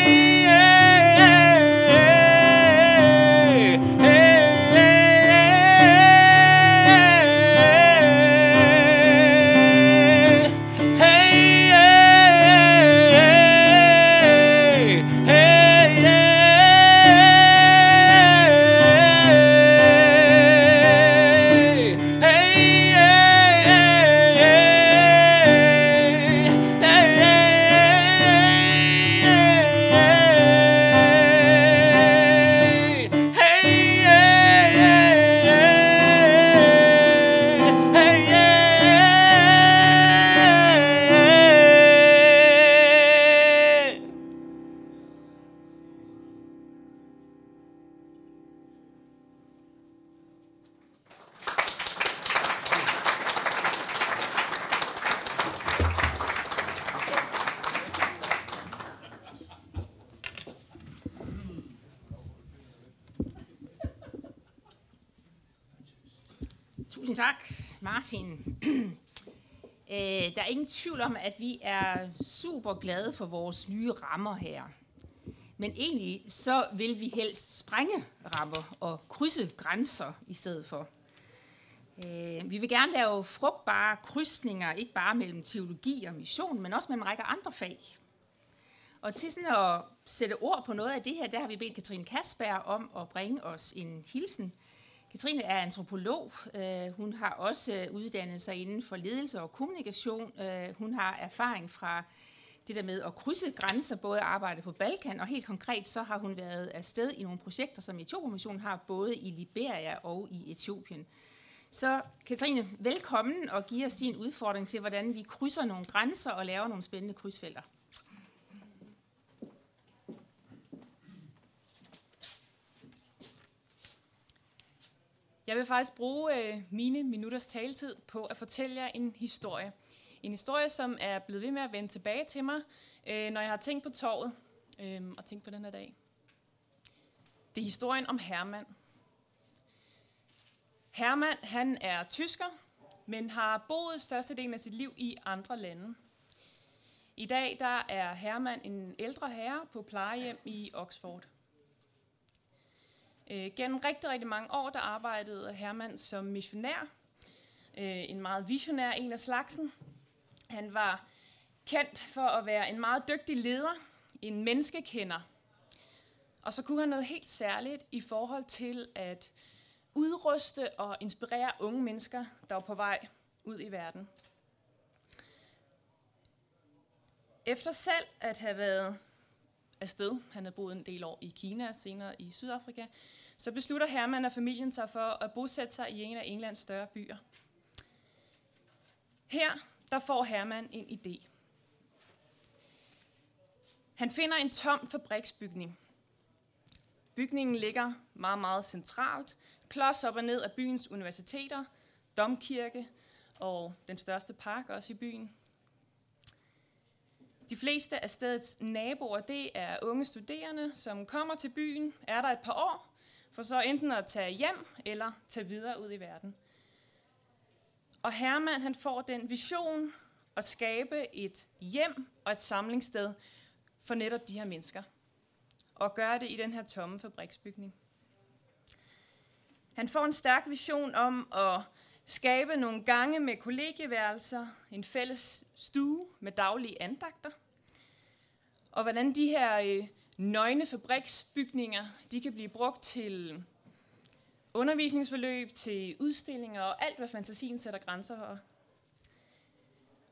Tusind tak, Martin. (clears throat) Øh, der er ingen tvivl om, at vi er super glade for vores nye rammer her. Men egentlig så vil vi helst sprænge rammer og krydse grænser i stedet for. Øh, vi vil gerne lave frugtbare krydsninger, ikke bare mellem teologi og mission, men også mellem en række andre fag. Og til sådan at sætte ord på noget af det her, der har vi bedt Katrine Kasberg om at bringe os en hilsen. Katrine er antropolog. Øh, hun har også øh, uddannet sig inden for ledelse og kommunikation. Øh, hun har erfaring fra det der med at krydse grænser, både arbejde på Balkan, og helt konkret så har hun været afsted i nogle projekter, som Etiopien har, både i Liberia og i Etiopien. Så Katrine, velkommen og giv os din udfordring til, hvordan vi krydser nogle grænser og laver nogle spændende krydsfelter. Jeg vil faktisk bruge øh, mine minutters taletid på at fortælle jer en historie. En historie, som er blevet ved med at vende tilbage til mig, øh, når jeg har tænkt på torvet øh, og tænkt på den her dag. Det er historien om Hermann. Hermann, han er tysker, men har boet størstedelen af sit liv i andre lande. I dag der er Hermann en ældre herre på plejehjem i Oxford. Øh, gennem rigtig, rigtig mange år, der arbejdede Hermann som missionær. Øh, en meget visionær en af slagsen. Han var kendt for at være en meget dygtig leder, en menneskekender. Og så kunne han noget helt særligt i forhold til at udruste og inspirere unge mennesker, der var på vej ud i verden. Efter selv at have været afsted, han havde boet en del år i Kina, senere i Sydafrika, så beslutter Herman og familien sig for at bosætte sig i en af Englands større byer. Her der får Herman en idé. Han finder en tom fabriksbygning. Bygningen ligger meget, meget centralt, klods op og ned af byens universiteter, domkirke og den største park også i byen. De fleste af stedets naboer, det er unge studerende, som kommer til byen, er der et par år, for så enten at tage hjem eller tage videre ud i verden. Og Herman han får den vision at skabe et hjem og et samlingssted for netop de her mennesker. Og gøre det i den her tomme fabriksbygning. Han får en stærk vision om at skabe nogle gange med kollegieværelser, en fælles stue med daglige andagter, og hvordan de her øh, nøgne fabriksbygninger, de kan blive brugt til undervisningsforløb, til udstillinger og alt, hvad fantasien sætter grænser for.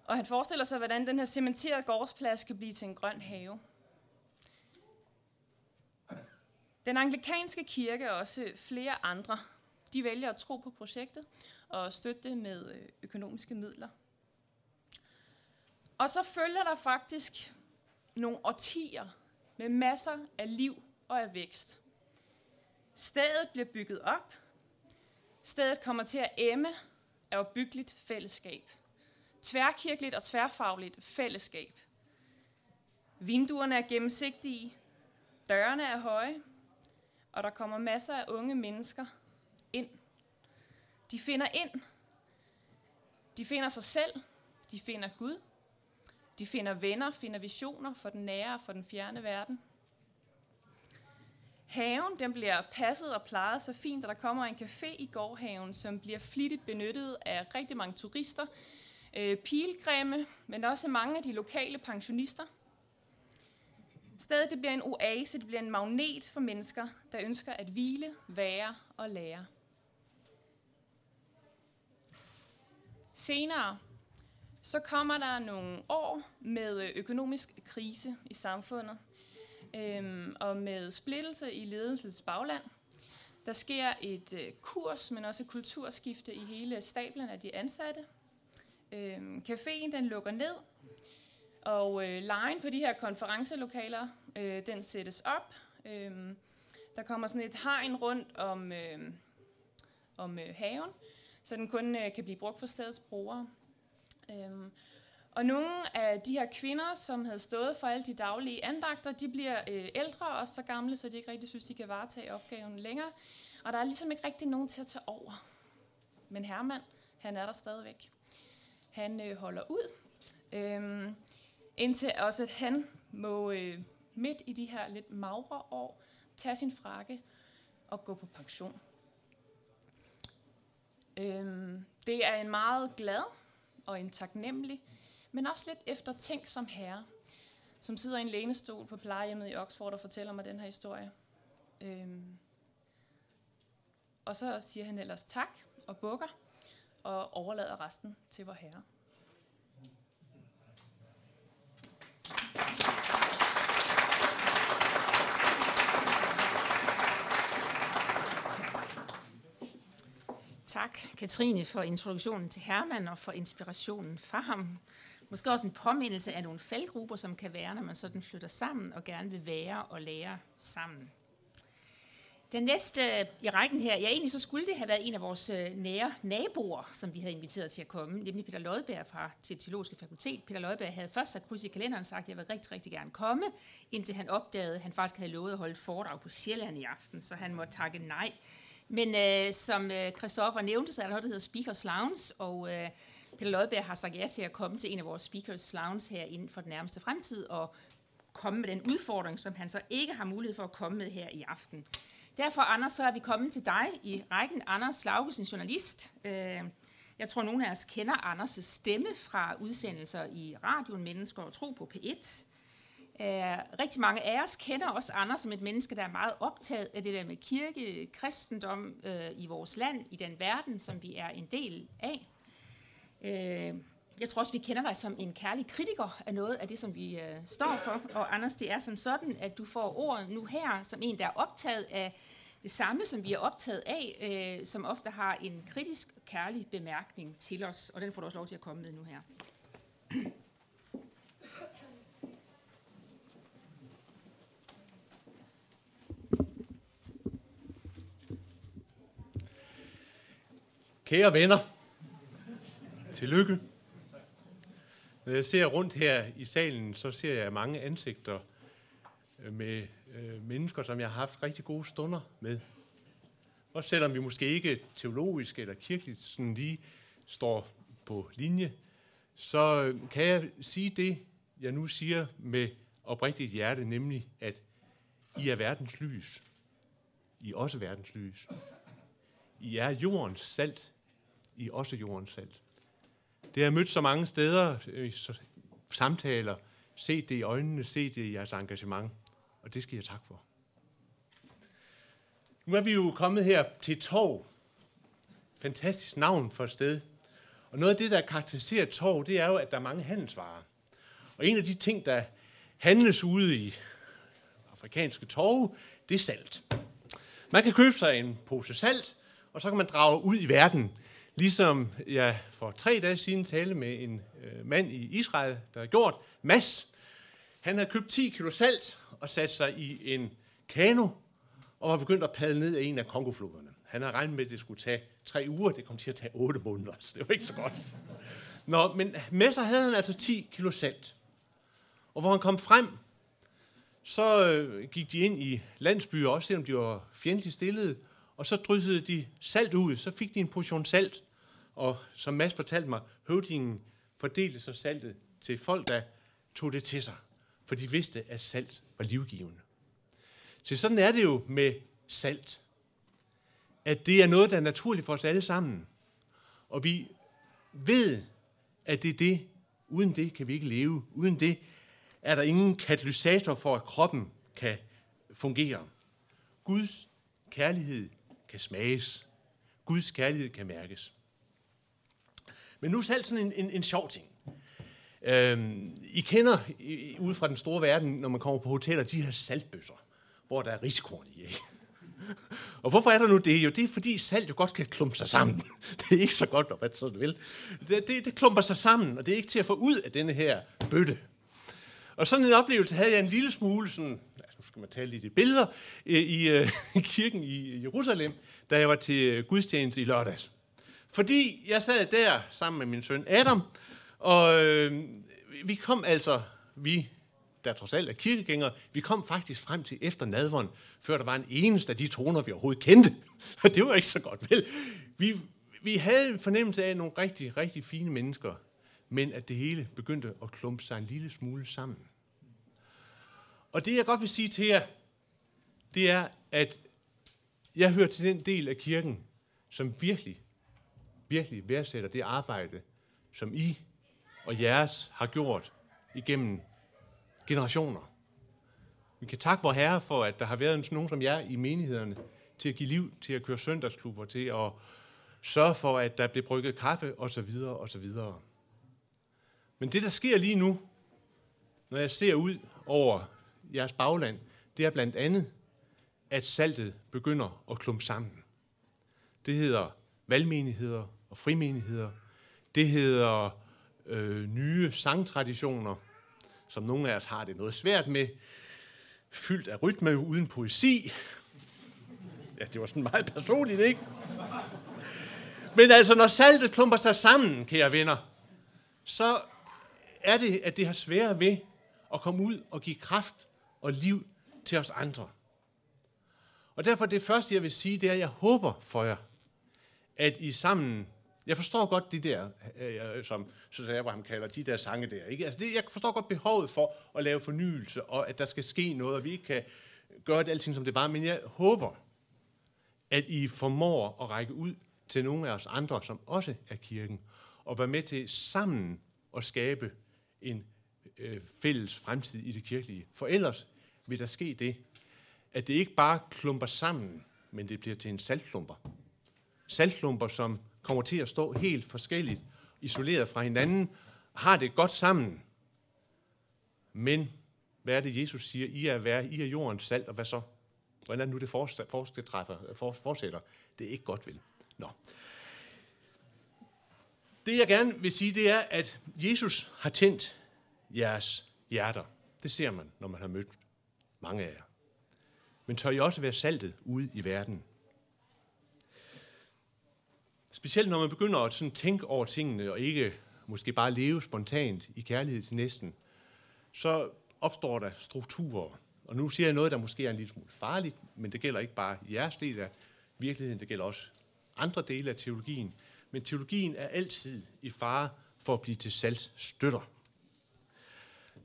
Og han forestiller sig, hvordan den her cementerede gårdsplads kan blive til en grøn have. Den anglikanske kirke og også flere andre, de vælger at tro på projektet og støtte det med øh, økonomiske midler. Og så følger der faktisk nogle årtier med masser af liv og af vækst. Stedet bliver bygget op. Stedet kommer til at emme af opbyggeligt fællesskab. Tværkirkeligt og tværfagligt fællesskab. Vinduerne er gennemsigtige, dørene er høje, og der kommer masser af unge mennesker. De finder ind. De finder sig selv. De finder Gud. De finder venner, finder visioner for den nære og for den fjerne verden. Haven den bliver passet og plejet så fint, at der kommer en café i gårdhaven, som bliver flittigt benyttet af rigtig mange turister, øh, pilgrimme, men også mange af de lokale pensionister. Stedet det bliver en oase, det bliver en magnet for mennesker, der ønsker at hvile, være og lære. Senere så kommer der nogle år med økonomisk krise i samfundet, øhm, og med splittelse i ledelsens bagland. Der sker et øh, kurs, men også et kulturskifte i hele stablen af de ansatte. Øhm, caféen den lukker ned, og øh, lejen på de her konferencelokaler, øh, den sættes op. Øhm, der kommer sådan et hegn rundt om, øh, om øh, haven, så den kun øh, kan blive brugt for stedets brugere. Øhm, og nogle af de her kvinder, som havde stået for alle de daglige andagter, de bliver øh, ældre og så gamle, så de ikke rigtig synes, de kan varetage opgaven længere. Og der er ligesom ikke rigtig nogen til at tage over. Men Herman, han er der stadigvæk. Han øh, holder ud, øh, indtil også at han må øh, midt i de her lidt magre år tage sin frakke og gå på pension. Øh, det er en meget glad og en taknemmelig, men også lidt eftertænkt som herre, som sidder i en lænestol på plejehjemmet i Oxford og fortæller mig den her historie. Øhm. Og så siger han ellers tak og bukker og overlader resten til vor herre. Tak, Katrine, for introduktionen til Hermann og for inspirationen fra ham. Måske også en påmindelse af nogle faldgrupper, som kan være, når man sådan flytter sammen og gerne vil være og lære sammen. Den næste i rækken her, ja egentlig så skulle det have været en af vores øh, nære naboer, som vi havde inviteret til at komme, nemlig Peter Lodberg fra til Teologiske Fakultet. Peter Lodberg havde først sat kryds i kalenderen og sagt, at jeg vil rigtig, rigtig gerne komme, indtil han opdagede, at han faktisk havde lovet at holde et foredrag på Sjælland i aften, så han måtte takke nej. Men øh, som øh, Christoffer nævnte, så er der noget, der hedder Speakers Lounge, og øh, Peter Lodberg har sagt ja til at komme til en af vores Speakers Lounge her inden for den nærmeste fremtid, og komme med den udfordring, som han så ikke har mulighed for at komme med her i aften. Derfor, Anders, så er vi kommet til dig i rækken. Anders Laugesen, journalist. Øh, jeg tror, nogle af os kender Anders' stemme fra udsendelser i radioen Mennesker og Tro på P1. Uh, rigtig mange af os kender også Anders som et menneske, der er meget optaget af det der med kirke, kristendom uh, i vores land, i den verden, som vi er en del af. Uh, jeg tror også, vi kender dig som en kærlig kritiker af noget af det, som vi uh, står for. Og Anders, det er som sådan, at du får ordet nu her som en, der er optaget af det samme, som vi er optaget af, uh, som ofte har en kritisk, kærlig bemærkning til os. Og den får du også lov til at komme med nu her. Kære venner, tillykke. Når jeg ser rundt her i salen, så ser jeg mange ansigter øh, med øh, mennesker, som jeg har haft rigtig gode stunder med. Også selvom vi måske ikke teologisk eller kirkeligt sådan lige står på linje, så øh, kan jeg sige det, jeg nu siger med oprigtigt hjerte, nemlig at I er verdens lys. I er også verdens lys. I er jordens salt. I er også jordens salt. Det har jeg mødt så mange steder, øh, i samtaler, set det i øjnene, set det i jeres engagement, og det skal jeg tak for. Nu er vi jo kommet her til Torv. Fantastisk navn for et sted. Og noget af det, der karakteriserer Torv, det er jo, at der er mange handelsvarer. Og en af de ting, der handles ude i afrikanske torve, det er salt. Man kan købe sig en pose salt, og så kan man drage ud i verden. Ligesom jeg for tre dage siden talte med en øh, mand i Israel, der har gjort, Mads. Han havde købt 10 kilo salt og sat sig i en kano og var begyndt at padle ned af en af Kongofloderne. Han havde regnet med, at det skulle tage tre uger. Det kom til at tage otte måneder, så det var ikke så godt. Nå, men med sig havde han altså 10 kilo salt. Og hvor han kom frem, så øh, gik de ind i landsbyer, også selvom de var fjendtligt stillede, og så dryssede de salt ud. Så fik de en portion salt, og som Mads fortalte mig, høvdingen fordelte så saltet til folk, der tog det til sig, for de vidste, at salt var livgivende. Så sådan er det jo med salt. At det er noget, der er naturligt for os alle sammen. Og vi ved, at det er det. Uden det kan vi ikke leve. Uden det er der ingen katalysator for, at kroppen kan fungere. Guds kærlighed kan smages. Guds kærlighed kan mærkes. Men nu selv sådan en, en, en sjov ting. Øhm, I kender i, ude fra den store verden, når man kommer på hoteller, de her saltbøsser, hvor der er riskorn i. Ikke? Og hvorfor er der nu det? Jo, det er fordi salt jo godt kan klumpe sig sammen. (laughs) Det er ikke så godt, når man sådan vil. Det, det, det klumper sig sammen, og det er ikke til at få ud af denne her bøtte. Og sådan en oplevelse havde jeg en lille smule, sådan, nu skal man tale lidt i billeder, øh, i, øh, (laughs) kirken i Jerusalem, da jeg var til øh, gudstjeneste i lørdags. Fordi jeg sad der sammen med min søn Adam, og øh, vi kom altså, vi der trods alt er kirkegængere, vi kom faktisk frem til efter nadveren, før der var en eneste af de toner, vi overhovedet kendte. (laughs) Og det var ikke så godt, vel? Vi, vi havde en fornemmelse af nogle rigtig, rigtig fine mennesker, men at det hele begyndte at klumpe sig en lille smule sammen. Og det jeg godt vil sige til jer, det er, at jeg hører til den del af kirken, som virkelig, virkelig værdsætter det arbejde, som I og jeres har gjort igennem generationer. Vi kan takke vor Herre for, at der har været nogen som jer i menighederne til at give liv, til at køre søndagsklubber, til at sørge for, at der bliver brygget kaffe osv. osv. Men det, der sker lige nu, når jeg ser ud over jeres bagland, det er blandt andet, at saltet begynder at klumpe sammen. Det hedder valgmenigheder og frimenigheder. Det hedder øh, nye sangtraditioner, som nogle af os har det noget svært med. Fyldt af rytme uden poesi. Ja, det var sådan meget personligt, ikke? Men altså, når saltet klumper sig sammen, kære venner, så er det, at det har svært ved at komme ud og give kraft og liv til os andre. Og derfor det første, jeg vil sige, det er, at jeg håber for jer, at I sammen, jeg forstår godt de der, øh, øh som Søster Abraham kalder, de der sange der. Ikke? Altså det, jeg forstår godt behovet for at lave fornyelse, og at der skal ske noget, og vi ikke kan gøre det alting, som det var, men jeg håber, at I formår at række ud til nogle af os andre, som også er kirken, og være med til sammen at skabe en øh, fælles fremtid i det kirkelige. For ellers vil der ske det, at det ikke bare klumper sammen, men det bliver til en saltklumper. Saltklumper, som kommer til at stå helt forskelligt, isoleret fra hinanden, har det godt sammen. Men hvad er det, Jesus siger? I er, være, I er jordens salt, og hvad så? Hvordan nu det fortsætter? Det er ikke godt, vel? Nå. Det jeg gerne vil sige, det er, at Jesus har tændt jeres hjerter. Det ser man, når man har mødt mange af jer. Men tør I også være saltet ude i verden? specielt når man begynder at sådan tænke over tingene, og ikke måske bare leve spontant i kærlighed til næsten, så opstår der strukturer. Og nu siger jeg noget, der måske er en lille smule farligt, men det gælder ikke bare jeres del af virkeligheden, det gælder også andre dele af teologien. Men teologien er altid i fare for at blive til saltstøtter.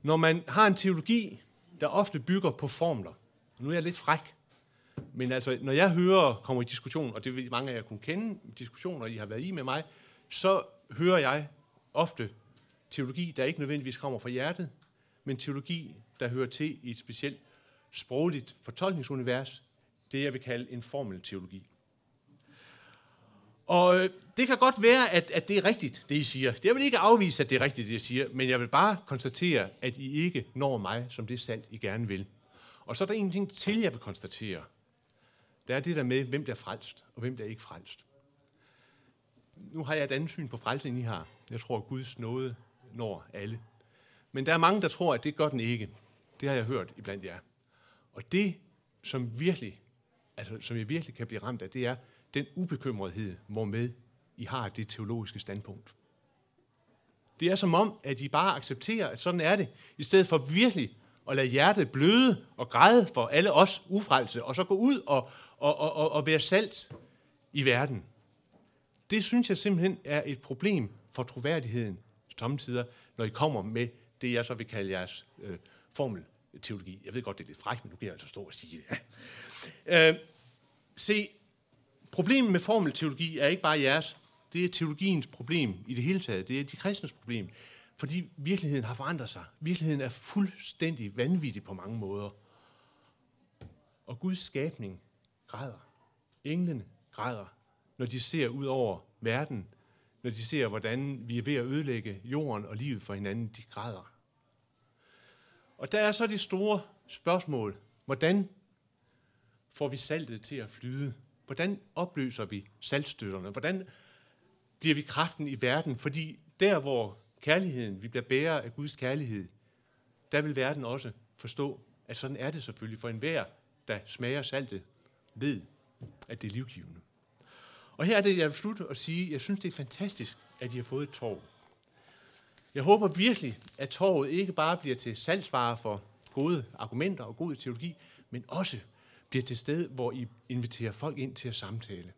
Når man har en teologi, der ofte bygger på formler, og nu er jeg lidt fræk, men altså, når jeg hører, kommer i diskussion, og det vil mange af jer kunne kende, diskussioner, I har været i med mig, så hører jeg ofte teologi, der ikke nødvendigvis kommer fra hjertet, men teologi, der hører til i et specielt sprogligt fortolkningsunivers, det jeg vil kalde en formelteologi. Og øh, det kan godt være, at, at det er rigtigt, det I siger. Jeg vil ikke afvise, at det er rigtigt, det jeg siger, men jeg vil bare konstatere, at I ikke når mig som det sandt I gerne vil. Og så er der en ting til, jeg vil konstatere. Det er det der med, hvem der er frelst, og hvem der er ikke frelst. Nu har jeg et andet syn på frelsen, end I har. Jeg tror, at Guds nåde når alle. Men der er mange, der tror, at det gør den ikke. Det har jeg hørt iblandt jer. Og det, som virkelig, altså, som jeg virkelig kan blive ramt af, det er den ubekymrethed, hvormed I har det teologiske standpunkt. Det er som om, at I bare accepterer, at sådan er det, i stedet for virkelig at lade hjertet bløde og græde for alle os ufrelse, og så gå ud og, og, og, og være salt i verden. Det synes jeg simpelthen er et problem for troværdigheden samtidig, når I kommer med det, jeg så vil kalde jeres øh, formelteologi. Jeg ved godt, det er lidt frækt, men nu kan jeg altså stå og sige det. (laughs) Øh, se, problemet med formelteologi er ikke bare jeres. Det er teologiens problem i det hele taget. Det er de kristnes problem. Fordi virkeligheden har forandret sig. Virkeligheden er fuldstændig vanvittig på mange måder. Og Guds skabning græder. Englene græder, når de ser ud over verden, når de ser, hvordan vi er ved at ødelægge jorden og livet for hinanden. De græder. Og der er så det store spørgsmål. Hvordan får vi saltet til at flyde? Hvordan opløser vi saltstøtterne? Hvordan bliver vi kraften i verden? Fordi der, hvor kærligheden, vi bliver bærer af Guds kærlighed, der vil verden også forstå, at sådan er det selvfølgelig for enhver, der smager saltet, ved, at det er livgivende. Og her er det, jeg vil slutte og sige, at jeg synes, det er fantastisk, at I har fået et torv. Jeg håber virkelig, at torvet ikke bare bliver til salgsvarer for gode argumenter og god teologi, men også bliver til sted, hvor I inviterer folk ind til at samtale.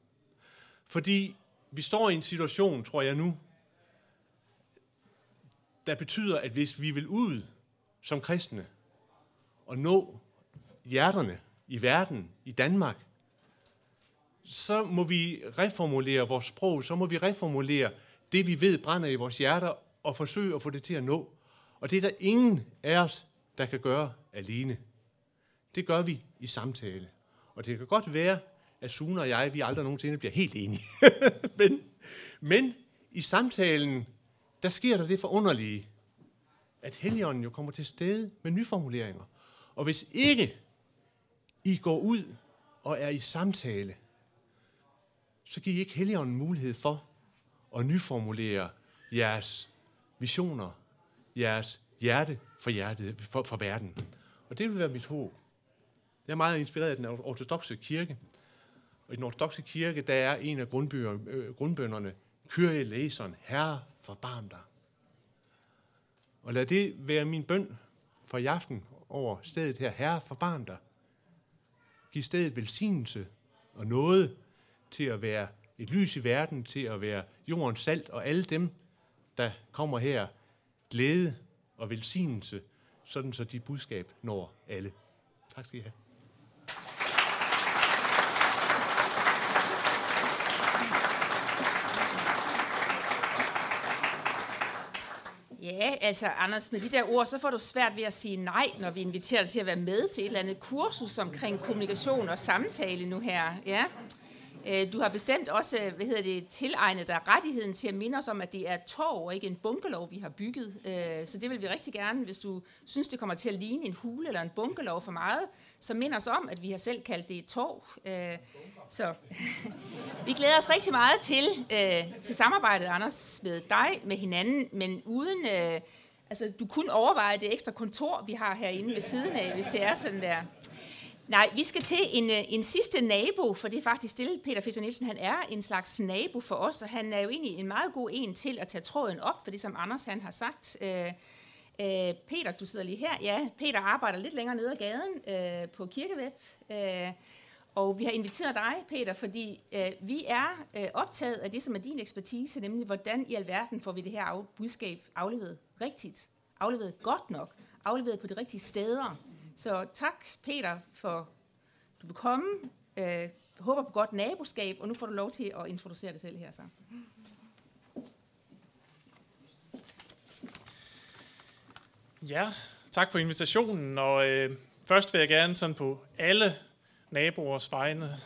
Fordi vi står i en situation, tror jeg nu, der betyder, at hvis vi vil ud som kristne og nå hjerterne i verden, i Danmark, så må vi reformulere vores sprog, så må vi reformulere det, vi ved brænder i vores hjerter, og forsøge at få det til at nå. Og det er der ingen af os, der kan gøre alene. Det gør vi i samtale. Og det kan godt være, at Sune og jeg, vi aldrig nogensinde bliver helt enige. (laughs) men, men i samtalen, der sker der det forunderlige, at Helligånden jo kommer til stede med nyformuleringer. Og hvis ikke I går ud og er i samtale, så giver I ikke Helligånden mulighed for at nyformulere jeres visioner, jeres hjerte for, hjertet, for, for verden. Og det vil være mit håb. Jeg er meget inspireret af den ortodoxe kirke. Og i den ortodoxe kirke, der er en af øh, grundbønderne, Kyrie læseren, Herre, forbarm dig. Og lad det være min bøn for i aften over stedet her. Herre, forbarm dig. Giv stedet velsignelse og noget til at være et lys i verden, til at være jordens salt, og alle dem, der kommer her, glæde og velsignelse, sådan så dit budskab når alle. Tak skal I have. Ja, altså Anders, med de der ord, så får du svært ved at sige nej, når vi inviterer dig til at være med til et eller andet kursus omkring kommunikation og samtale nu her. Ja. Øh, du har bestemt også, øh, hvad hedder det, tilegnet dig rettigheden til at minde os om, at det er et torv og ikke en bunkelov, vi har bygget. Øh, så det vil vi rigtig gerne, hvis du synes, det kommer til at ligne en hule eller en bunkelov for meget, så mind os om, at vi har selv kaldt det et torv. Øh, så (laughs) vi glæder os rigtig meget til, til samarbejdet, Anders, med dig, med hinanden, men uden... Altså, du kunne overveje det ekstra kontor, vi har herinde ved siden af, hvis det er sådan der. Nej, vi skal til en, øh, en sidste nabo, for det er faktisk stille. Peter Fischer Nielsen, han er en slags nabo for os, og han er jo egentlig en meget god en til at tage tråden op, for det som Anders han har sagt. Øh, øh, Peter, du sidder lige her. Ja, Peter arbejder lidt længere nede ad gaden øh, på Kirkeweb. Øh, og vi har inviteret dig, Peter, fordi øh, vi er øh, optaget af det, som er din ekspertise, nemlig hvordan i alverden får vi det her af, budskab afleveret rigtigt, afleveret godt nok, afleveret på de rigtige steder. Så tak, Peter, for du vil komme. Øh, håber på godt naboskab, og nu får du lov til at introducere dig selv her så. Ja, tak for invitationen, og øh, først vil jeg gerne sådan på alle naboers vegne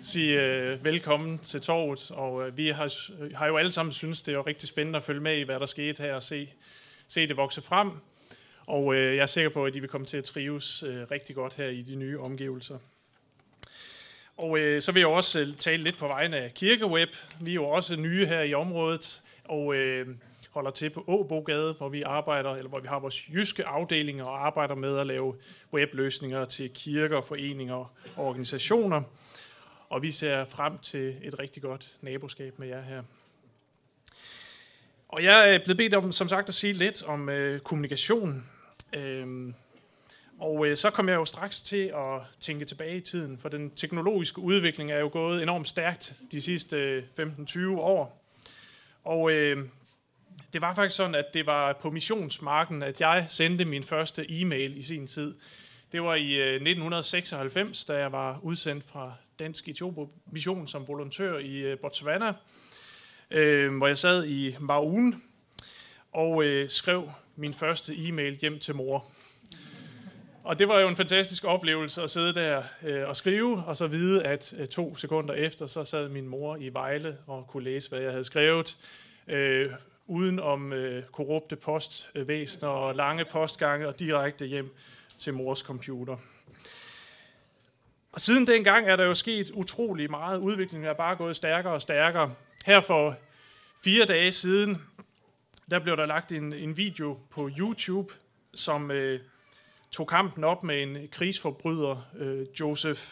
sige øh, velkommen til torvet, og øh, vi har, har jo alle sammen synes det er rigtig spændende at følge med i, hvad der skete her, og se, se det vokse frem, og øh, jeg er sikker på, at de vil komme til at trives øh, rigtig godt her i de nye omgivelser. Og øh, så vil jeg også øh, tale lidt på vegne af Kirkeweb. Vi er jo også nye her i området, og øh, holder til på Åbogade, hvor vi arbejder, eller hvor vi har vores jyske afdelinger og arbejder med at lave webløsninger til kirker, foreninger og organisationer. Og vi ser frem til et rigtig godt naboskab med jer her. Og jeg er blevet bedt om, som sagt, at sige lidt om øh, kommunikation. Øhm, og øh, så kom jeg jo straks til at tænke tilbage i tiden, for den teknologiske udvikling er jo gået enormt stærkt de sidste øh, 15-20 år. Og øh, det var faktisk sådan, at det var på missionsmarken, at jeg sendte min første e-mail i sin tid. Det var i øh, 1996, da jeg var udsendt fra Dansk Etiopo Mission som volontør i øh, Botswana, øh, hvor jeg sad i Maun og øh, skrev min første e-mail hjem til mor. Og det var jo en fantastisk oplevelse at sidde der øh, og skrive, og så vide, at øh, to sekunder efter, så sad min mor i Vejle og kunne læse, hvad jeg havde skrevet. Øh, uden om øh, korrupte postvæsener og lange postgange og direkte hjem til mors computer. Og siden dengang er der jo sket utrolig meget. Udviklingen er bare gået stærkere og stærkere. Her for fire dage siden, der blev der lagt en, en video på YouTube, som øh, tog kampen op med en krigsforbryder, øh, Joseph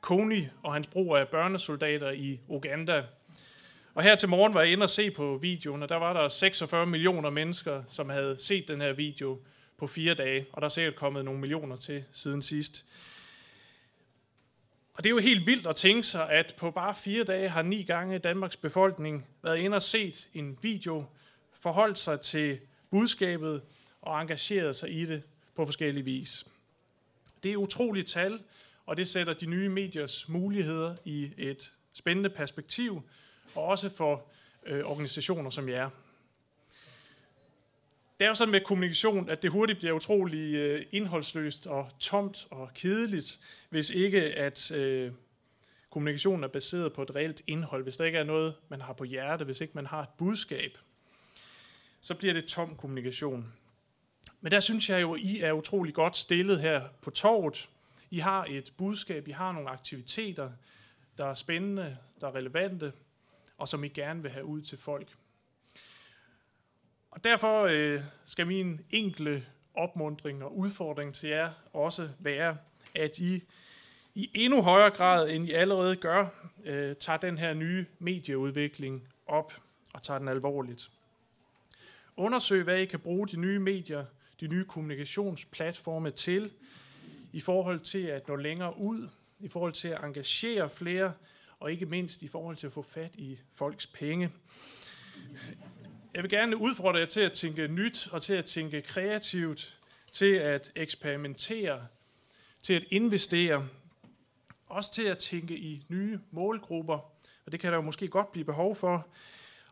Kony, og hans brug af børnesoldater i Uganda. Og her til morgen var jeg inde og se på videoen, og der var der 46 millioner mennesker, som havde set den her video på fire dage, og der er sikkert kommet nogle millioner til siden sidst. Og det er jo helt vildt at tænke sig, at på bare fire dage har ni gange Danmarks befolkning været inde og set en video, forholdt sig til budskabet og engageret sig i det på forskellige vis. Det er utroligt tal, og det sætter de nye mediers muligheder i et spændende perspektiv, og også for øh, organisationer som jer. Det er jo sådan med kommunikation, at det hurtigt bliver utrolig øh, indholdsløst og tomt og kedeligt, hvis ikke at øh, kommunikationen er baseret på et reelt indhold, hvis der ikke er noget, man har på hjerte, hvis ikke man har et budskab, så bliver det tom kommunikation. Men der synes jeg jo, at I er utrolig godt stillet her på torvet. I har et budskab, I har nogle aktiviteter, der er spændende, der er relevante, og som I gerne vil have ud til folk. Og derfor øh, skal min enkle opmundring og udfordring til jer også være, at I i endnu højere grad, end I allerede gør, øh, tager den her nye medieudvikling op og tager den alvorligt. Undersøg, hvad I kan bruge de nye medier, de nye kommunikationsplatforme til, i forhold til at nå længere ud, i forhold til at engagere flere, og ikke mindst i forhold til at få fat i folks penge. Jeg vil gerne udfordre jer til at tænke nyt og til at tænke kreativt, til at eksperimentere, til at investere, også til at tænke i nye målgrupper, og det kan der jo måske godt blive behov for,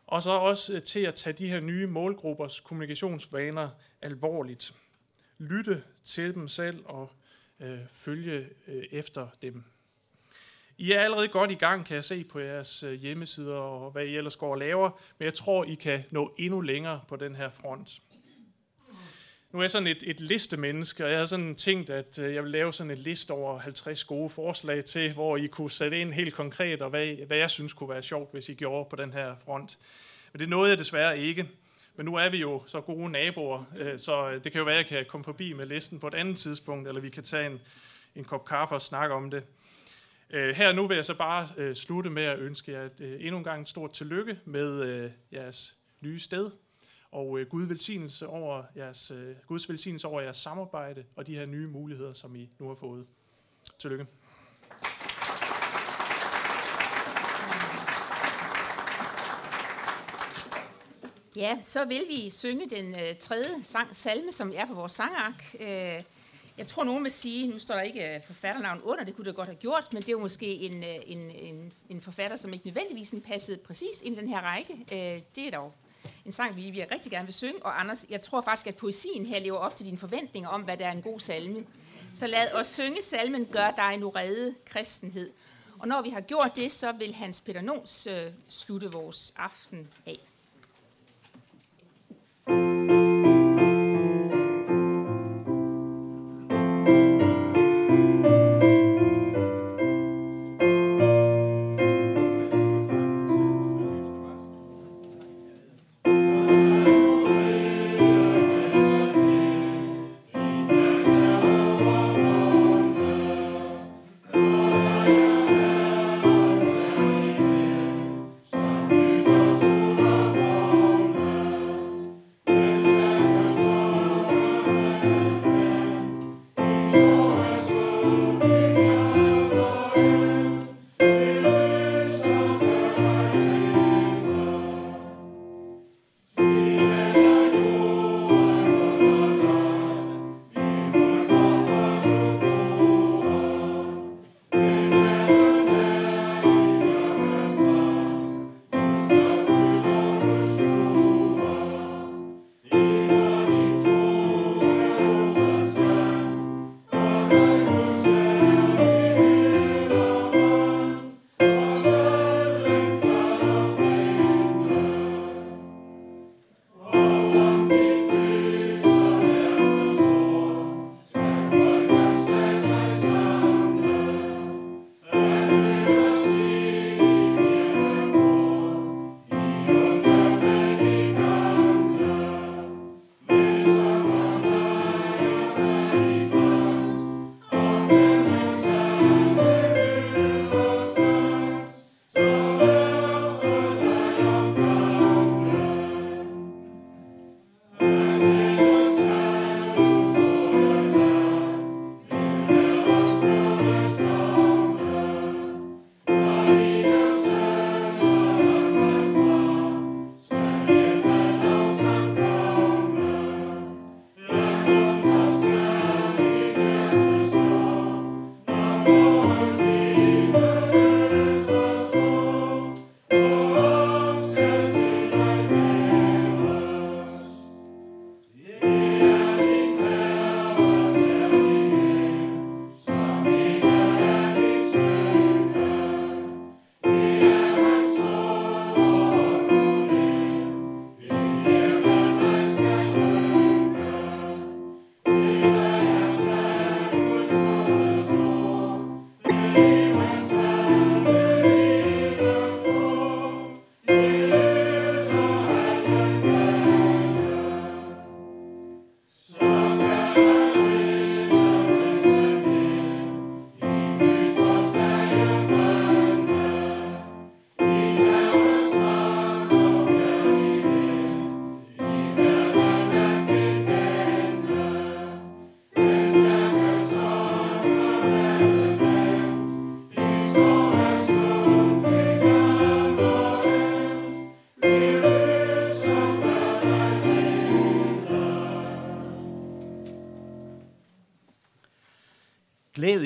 og så også øh, til at tage de her nye målgruppers kommunikationsvaner alvorligt. Lytte til dem selv og øh, følge øh, efter dem. I er allerede godt i gang, kan jeg se på jeres øh, hjemmesider og hvad I ellers går og laver, men jeg tror, I kan nå endnu længere på den her front. Nu er jeg sådan et, et listemenneske, og jeg har sådan tænkt, at øh, jeg vil lave sådan en liste over 50 gode forslag til, hvor I kunne sætte ind helt konkret, og hvad, hvad jeg synes kunne være sjovt, hvis I gjorde på den her front. Men det nåede jeg desværre ikke, Men nu er vi jo så gode naboer, øh, så øh, det kan jo være, at jeg kan komme forbi med listen på et andet tidspunkt, eller vi kan tage en, en kop kaffe og snakke om det. Her nu vil jeg så bare slutte med at ønske jer endnu en gang et stort tillykke med jeres nye sted, og øh, Gud velsignelse over jeres, øh, Guds velsignelse over jeres samarbejde og de her nye muligheder, som I nu har fået. Tillykke. Ja, så vil vi synge den øh, tredje sang, salme, som er på vores sangark. Øh, jeg tror, nogen vil sige, nu står der ikke øh, forfatternavn under, det kunne det godt have gjort, men det er jo måske en, øh, en, en, en forfatter, som ikke nødvendigvis passede præcis ind i den her række. Øh, det er dog en sang, vi, vi rigtig gerne vil synge. Og Anders, jeg tror faktisk, at poesien her lever op til dine forventninger om, hvad der er en god salme. Så lad os synge salmen Gør dig nu redde kristenhed. Og når vi har gjort det, så vil Hans Peter Nons øh, slutte vores aften af.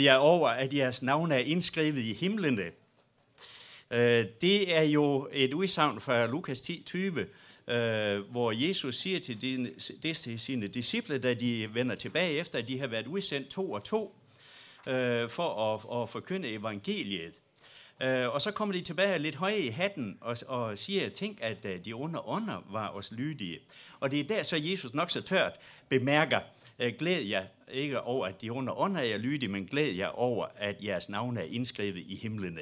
Glæd jer over, at jeres navn er indskrevet i himlene. Øh, det er jo et udsagn fra Lukas 10, 20, øh, hvor Jesus siger til, dine, det til sine disciple, da de vender tilbage efter, at de har været udsendt to og to, øh, for at, at forkynde evangeliet. Og så kommer de tilbage lidt høje i hatten og, og siger, tænk, at de under ånder var os lydige. Og det er der, så Jesus nok så tørt bemærker, glæd jer ikke over, at de under ånd er lydige, men glæd jer over, at jeres navn er indskrevet i himlene.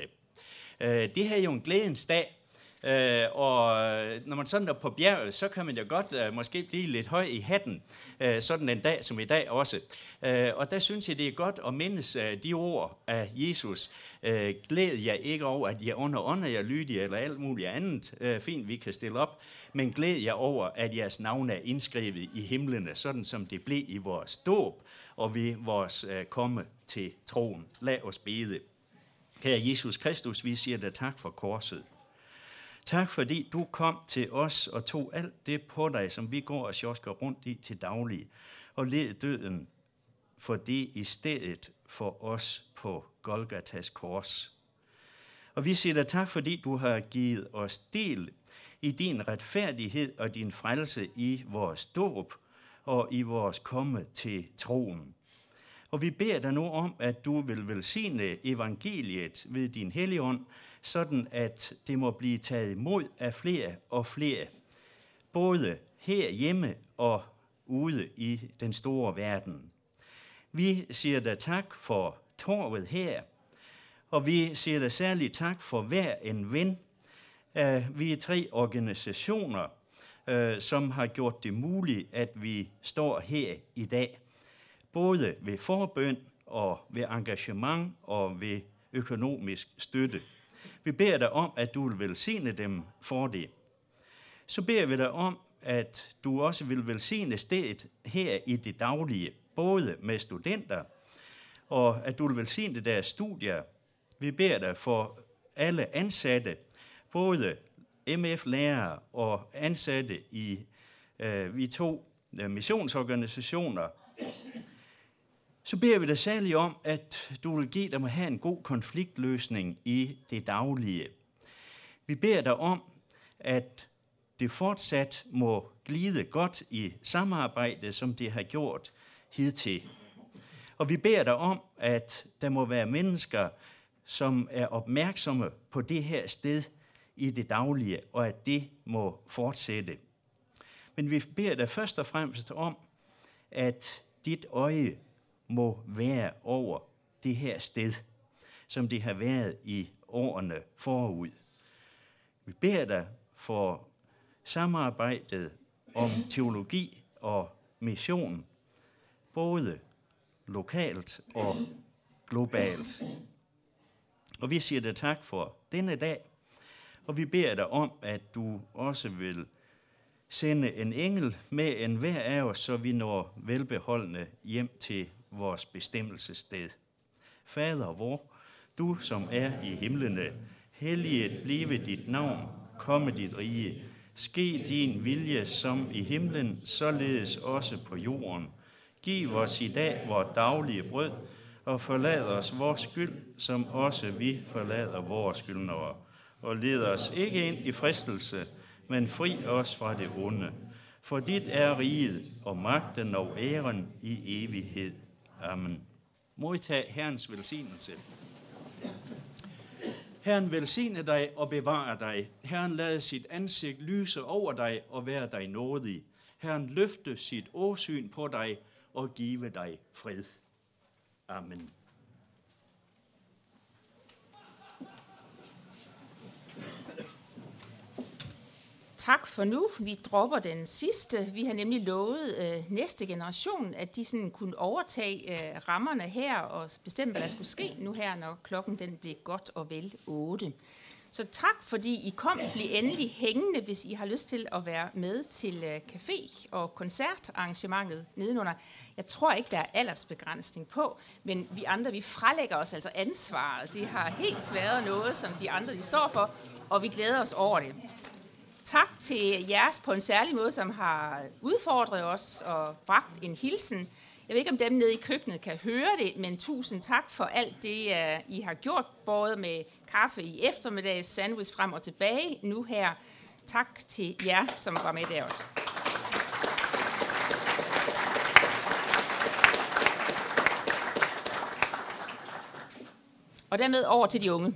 Øh, det her er jo en glædens dag, Øh, og øh, når man sådan er på bjerget, så kan man jo godt øh, måske blive lidt høj i hatten, øh, sådan en dag som i dag også. Øh, og der synes jeg, det er godt at mindes øh, de ord af Jesus. Øh, glæd jer ikke over, at jeg under ånder jer lydige, eller alt muligt andet øh, fint, vi kan stille op, men glæd jer over, at jeres navn er indskrevet i himlene, sådan som det blev i vores dåb, og ved vores øh, komme til troen. Lad os bede. Kære Jesus Kristus, vi siger dig tak for korset. Tak fordi du kom til os og tog alt det på dig, som vi går og sjosker rundt i til daglig, og led døden for det i stedet for os på Golgatas kors. Og vi siger dig tak, fordi du har givet os del i din retfærdighed og din frelse i vores dåb og i vores komme til troen. Og vi beder dig nu om, at du vil velsigne evangeliet ved din helligånd, sådan at det må blive taget imod af flere og flere, både herhjemme og ude i den store verden. Vi siger dig tak for torvet her, og vi siger dig særligt tak for hver en ven. Vi er tre organisationer, øh, som har gjort det muligt, at vi står her i dag. Både ved forbøn og ved engagement og ved økonomisk støtte. Vi beder dig om, at du vil velsigne dem for det. Så beder vi dig om, at du også vil velsigne stedet her i det daglige, både med studenter, og at du vil velsigne deres studier. Vi beder dig for alle ansatte, både MF-lærere og ansatte i øh, vi to øh, missionsorganisationer, så beder vi dig særligt om, at du vil give dem at have en god konfliktløsning i det daglige. Vi beder dig om, at det fortsat må glide godt i samarbejde, som det har gjort hidtil. Og vi beder dig om, at der må være mennesker, som er opmærksomme på det her sted i det daglige, og at det må fortsætte. Men vi beder dig først og fremmest om, at dit øje må være over det her sted, som det har været i årene forud. Vi beder dig for samarbejdet om teologi og mission, både lokalt og globalt. Og vi siger dig tak for denne dag, og vi beder dig om, at du også vil sende en engel med en hver af os, så vi når velbeholdende hjem til vores bestemmelsessted. Fader vor, du som er i himlene, helliget blive dit navn, komme dit rige. Ske din vilje som i himlen, således også på jorden. Giv os i dag vores daglige brød, og forlad os vores skyld, som også vi forlader vores skyldnere. Og led os ikke ind i fristelse, men fri os fra det onde. For dit er riget og magten og æren i evighed. Amen. Modtag Herrens velsignelse. Herren velsigne dig og bevare dig. Herren lade sit ansigt lyse over dig og være dig nådig. Herren løfte sit åsyn på dig og give dig fred. Amen. Tak for nu. Vi dropper den sidste. Vi har nemlig lovet øh, næste generation, at de sådan kunne overtage øh, rammerne her og bestemme, hvad der skulle ske nu her, når klokken den blev godt og vel 8. Så tak, fordi I kom. Bliv endelig hængende, hvis I har lyst til at være med til øh, café- og koncertarrangementet nedenunder. Jeg tror ikke, der er aldersbegrænsning på, men vi andre, vi frelægger os altså ansvaret. Det har helt været noget, som de andre de står for, og vi glæder os over det. Tak til jeres på en særlig måde, som har udfordret os og bragt en hilsen. Jeg ved ikke, om dem nede i køkkenet kan høre det, men tusind tak for alt det, øh, I har gjort, både med kaffe i eftermiddag, sandwich frem og tilbage, nu her. Tak til jer, som var med der også. Og dermed over til de unge.